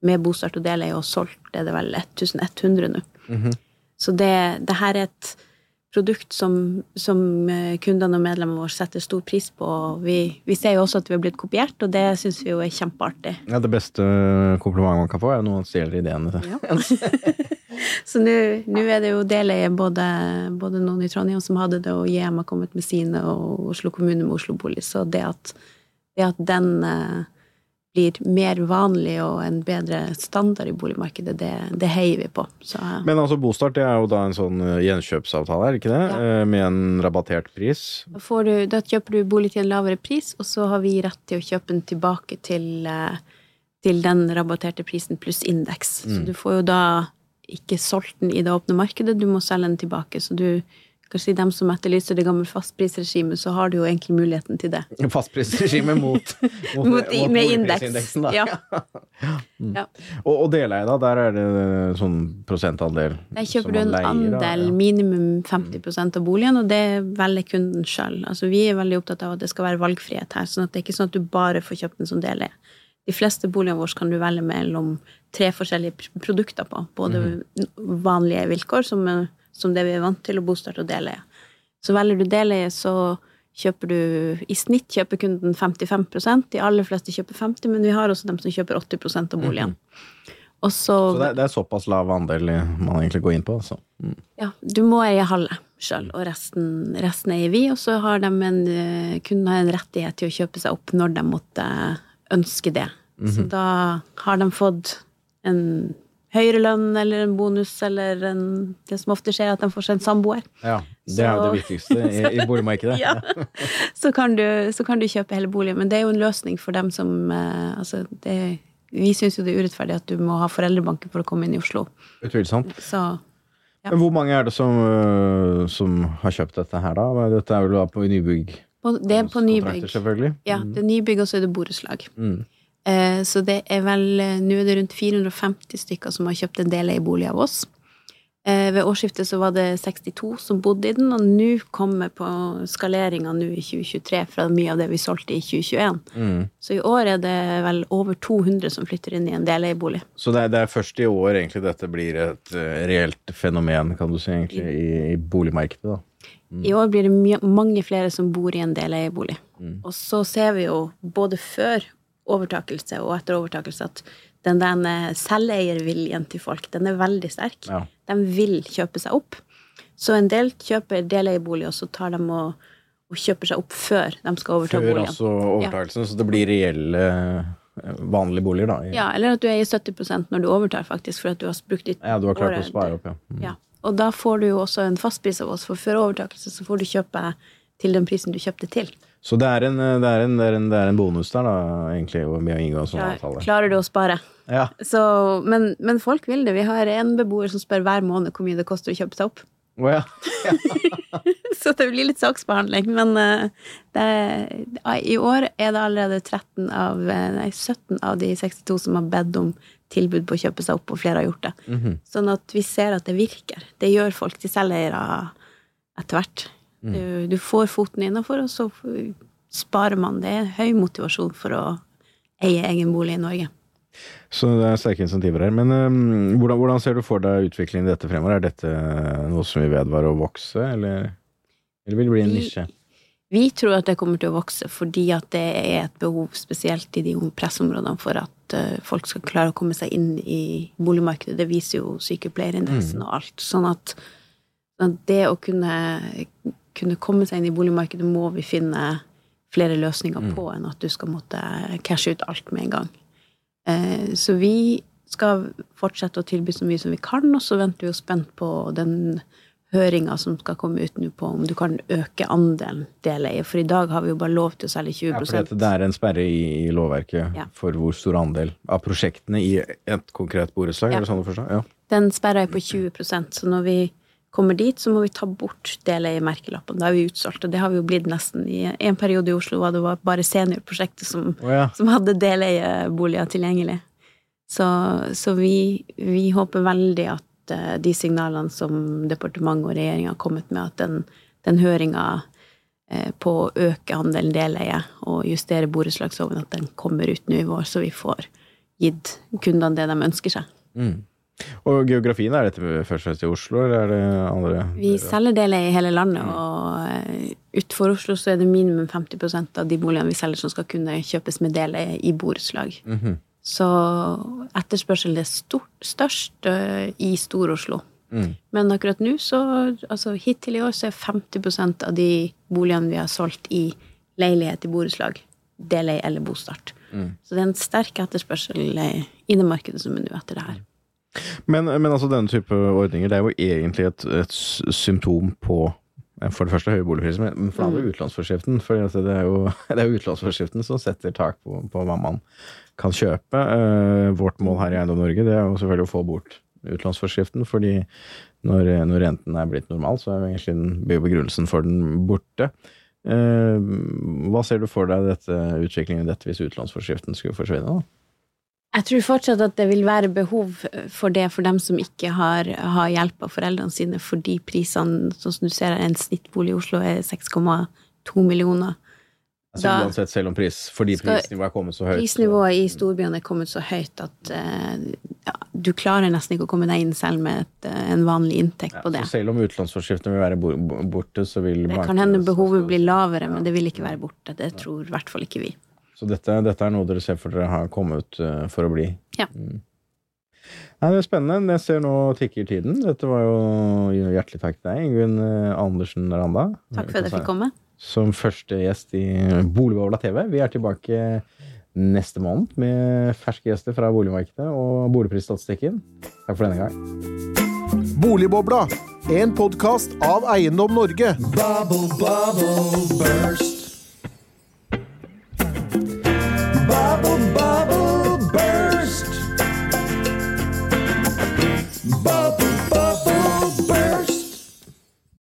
med Bostart og del er jo solgt det er det vel 1100 nå. Så det, det her er et produkt som, som eh, kundene og medlemmene våre setter stor pris på. og Vi, vi ser jo også at vi har blitt kopiert, og det syns vi jo er kjempeartig. Ja, det beste komplimentet man kan få, er jo noen som stjeler ideene. Så nå nå er det jo deleie både, både noen i Trondheim som hadde det, og JM har kommet med sine, og Oslo kommune med Oslo Bolig. Så det at, det at den eh, blir mer vanlig og en bedre standard i boligmarkedet, det, det heier vi på. Så ja. Men altså, Bostart det er jo da en sånn eh, gjenkjøpsavtale, er det ikke det? Ja. Eh, Med en rabattert pris. du, da kjøper du bolig til en lavere pris, og så har vi rett til å kjøpe den tilbake til, eh, til den rabatterte prisen pluss indeks. Så du får jo da ikke solgt den i det åpne markedet, du må selge den tilbake. Så du kan si dem som etterlyser det gamle fastprisregimet, så har du jo egentlig muligheten til det. Fastprisregime mot, mot, Mot, mot med indeks. da. Ja. ja. Og, og deleie, da, der er det sånn prosentandel Der kjøper du en leier, andel, ja. minimum 50% av boligen, og det velger kunden sjøl. Altså, vi er veldig opptatt av at det skal være valgfrihet her, sånn at det er ikke sånn at du bare får kjøpt den som deler. De fleste boligene våre kan du velge mellom tre forskjellige produkter på. Både Mhm. vanlige vilkår, som, er- som det vi er vant til, og bostarte og deleie. Så velger du deleie, så kjøper du I snitt kjøper kunden 55% De aller fleste kjøper 50 men vi har også dem som kjøper 80 av boligen. Så, Mhm. Så det, det er såpass lav andel man egentlig går inn på, altså. Mm. ja, du må eie halve sjøl, og resten, resten eier vi. Og så har de en, eh, kunden har en rettighet til å kjøpe seg opp når de måtte ønske det. Så da har de fått en høyere lønn eller en bonus eller en, det som ofte skjer, at de får seg en samboer. Ja, det er jo det viktigste i, i boligmarkedet. Ja. Så, kan du, så kan du kjøpe hele boligen. Men det er jo en løsning for dem som eh, Altså, det, vi syns jo det er urettferdig at du må ha foreldrebanken for å komme inn i Oslo. Utvilsomt. Så Ja. Men hvor mange er det som, øh, som har kjøpt dette her, da? Dette er vel da på nybygg? på, det er på nybygg. Ja, det er nybygg, og så er det borettslag. Mm. Eh, Så det er vel eh, Nå er det rundt 450 stykker som har kjøpt en deleierbolig av oss. Eh, Ved årsskiftet så var det 62 som bodde i den, og nå kommer på skaleringa nå i 2023 fra mye av det vi solgte i 2021. Mm. Så i år er det vel over 200 som flytter inn i en deleierbolig. Så det er, det er først i år egentlig dette blir et reelt fenomen, kan du si, egentlig, i, i boligmarkedet, da. I år blir det mange flere som bor i en deleierbolig. Og så ser vi jo både før overtakelse og etter overtakelse at den der selveierviljen til folk, den er veldig sterk. Ja. De vil kjøpe seg opp. Så en del kjøper deleierbolig, og så tar de og, og kjøper seg opp før de skal overta Før boligen. altså overtakelsen, så det blir reelle øh, vanlige boliger, da. i- Ja, eller at du eier 70% når du overtar, faktisk, for at du har brukt ditt Ja, du har klart året- å spare opp, ja. Mm. Ja. Og da får du jo også en fastpris av oss, for før overtakelse så får du kjøpe til den prisen du kjøpte til. Så det er, en, det, er en, det, er en, det er en bonus der, da, egentlig, med å inngå en sånn ja, avtale. klarer du å spare? Ja. Så, men, men folk vil det. Vi har en beboer som spør hver måned hvor mye det koster å kjøpe seg opp. Oh, ja. Så det blir litt saksbehandling. Men eh, det, i år er det allerede 13 av, eh, nei, 17 av de 62 som har bedt om tilbud på å kjøpe seg opp, og flere har gjort det. Mhm. Sånn at vi ser at det virker. Det gjør folk til selveiere etter hvert. Mm. Du, du får foten innafor, og så sparer man. Det er høy motivasjon for å eie egen bolig i Norge. Så det er sterke insentiver her. Men um, hvordan, hvordan ser du for deg utviklingen i dette fremover? Er dette noe som vil vedvare å vokse, eller? Eller vil det bli en nisje? Vi tror at det kommer til å vokse fordi at det er et behov, spesielt i de pressområdene, for at uh, folk skal klare å komme seg inn i boligmarkedet. Det viser jo sykepleierindeksen og alt. Sånn at, sånn at det å kunne, kunne komme seg inn i boligmarkedet må vi finne flere løsninger på enn at du skal måtte cashe ut alt med en gang. Eh, Så vi skal fortsette å tilby så mye som vi kan, og så venter vi jo spent på den høringa som skal komme ut nå på om du kan øke andelen deleie. For i dag har vi jo bare lov til å selge 20 Ja, for det er en sperre i, lovverket Ja. for hvor stor andel av prosjektene i et konkret borettslag, Ja. sånn? Ja. Den sperra er på 20% så når vi kommer dit, så må vi ta bort deleie-merkelappen. Da er vi utsolgt, og det har vi jo blitt nesten. I en periode i Oslo var det var bare seniorprosjektet som, oh, ja. som hadde deleieboliger tilgjengelig. Så, så vi, vi håper veldig at eh, de signalene som departementet og regjeringa har kommet med, at den, den høringa eh, på å øke andelen deleie og justere borettslagsloven, at den kommer ut nå i vår, så vi får gitt kundene det de ønsker seg. Mm. Og geografien, er dette først og fremst i Oslo, eller er det andre Vi selger deler i hele landet, og utenfor Oslo så er det minimum 50% av de boligene vi selger som skal kunne kjøpes med deler i borettslag. Mhm. Så etterspørselen er stort, størst eh, i Stor-Oslo. Mm. Men akkurat nå, så altså hittil i år, så er 50% av de boligene vi har solgt i leilighet i borettslag, deleie eller bostart. Mm. Så det er en sterk etterspørsel eh, i det markedet som er nå etter det her. Men, men altså denne type ordninger, det er jo egentlig et, et symptom på eh, for det første høye boligpriser, men- for det andre utlånsforskriften. For altså, det er jo, det er utlånsforskriften som setter tak på, på hva man kan kjøpe. Eh, vårt mål her i Eiendom Norge det er jo selvfølgelig å få bort utlånsforskriften, fordi når, når renten er blitt normal, så er jo egentlig den begrunnelsen for den borte. Eh, hva ser du for deg dette, utviklingen i dette hvis utlånsforskriften skulle forsvinne? da? Jeg tror fortsatt at det vil være behov for det for dem som ikke har, har hjelp av foreldrene sine, fordi prisene, sånn som du ser en snittbolig i Oslo er 6,2 millioner. Altså Da- uansett, selv om pris, fordi Skal- prisnivået er kommet så høyt. Prisnivået i storbyene er kommet så høyt at uh, ja, du klarer nesten ikke å komme deg inn selv med et, uh, en vanlig inntekt på det. Så selv om utlånsforskriften vil være bo- bo- borte, så vil Det kan hende behovet blir lavere, men det vil ikke være borte. Det tror i hvert fall ikke vi. Så dette, dette er noe dere ser for dere har kommet ut for å bli? Ja. Mm. Nei, det er spennende. Jeg ser nå tikker tiden. Dette var jo hjertelig takk til deg, Ingunn eh, Andersen Randa. Takk for at jeg fikk komme. Som første gjest i Boligbobla TV. Vi er tilbake neste måned med ferske gjester fra boligmarkedet og boligprisstatistikken. Takk for denne gang. Boligbobla, en podkast av Eiendom Norge. Bubble, bubble, burst. bubble, bubble burst. Bubble, bubble burst.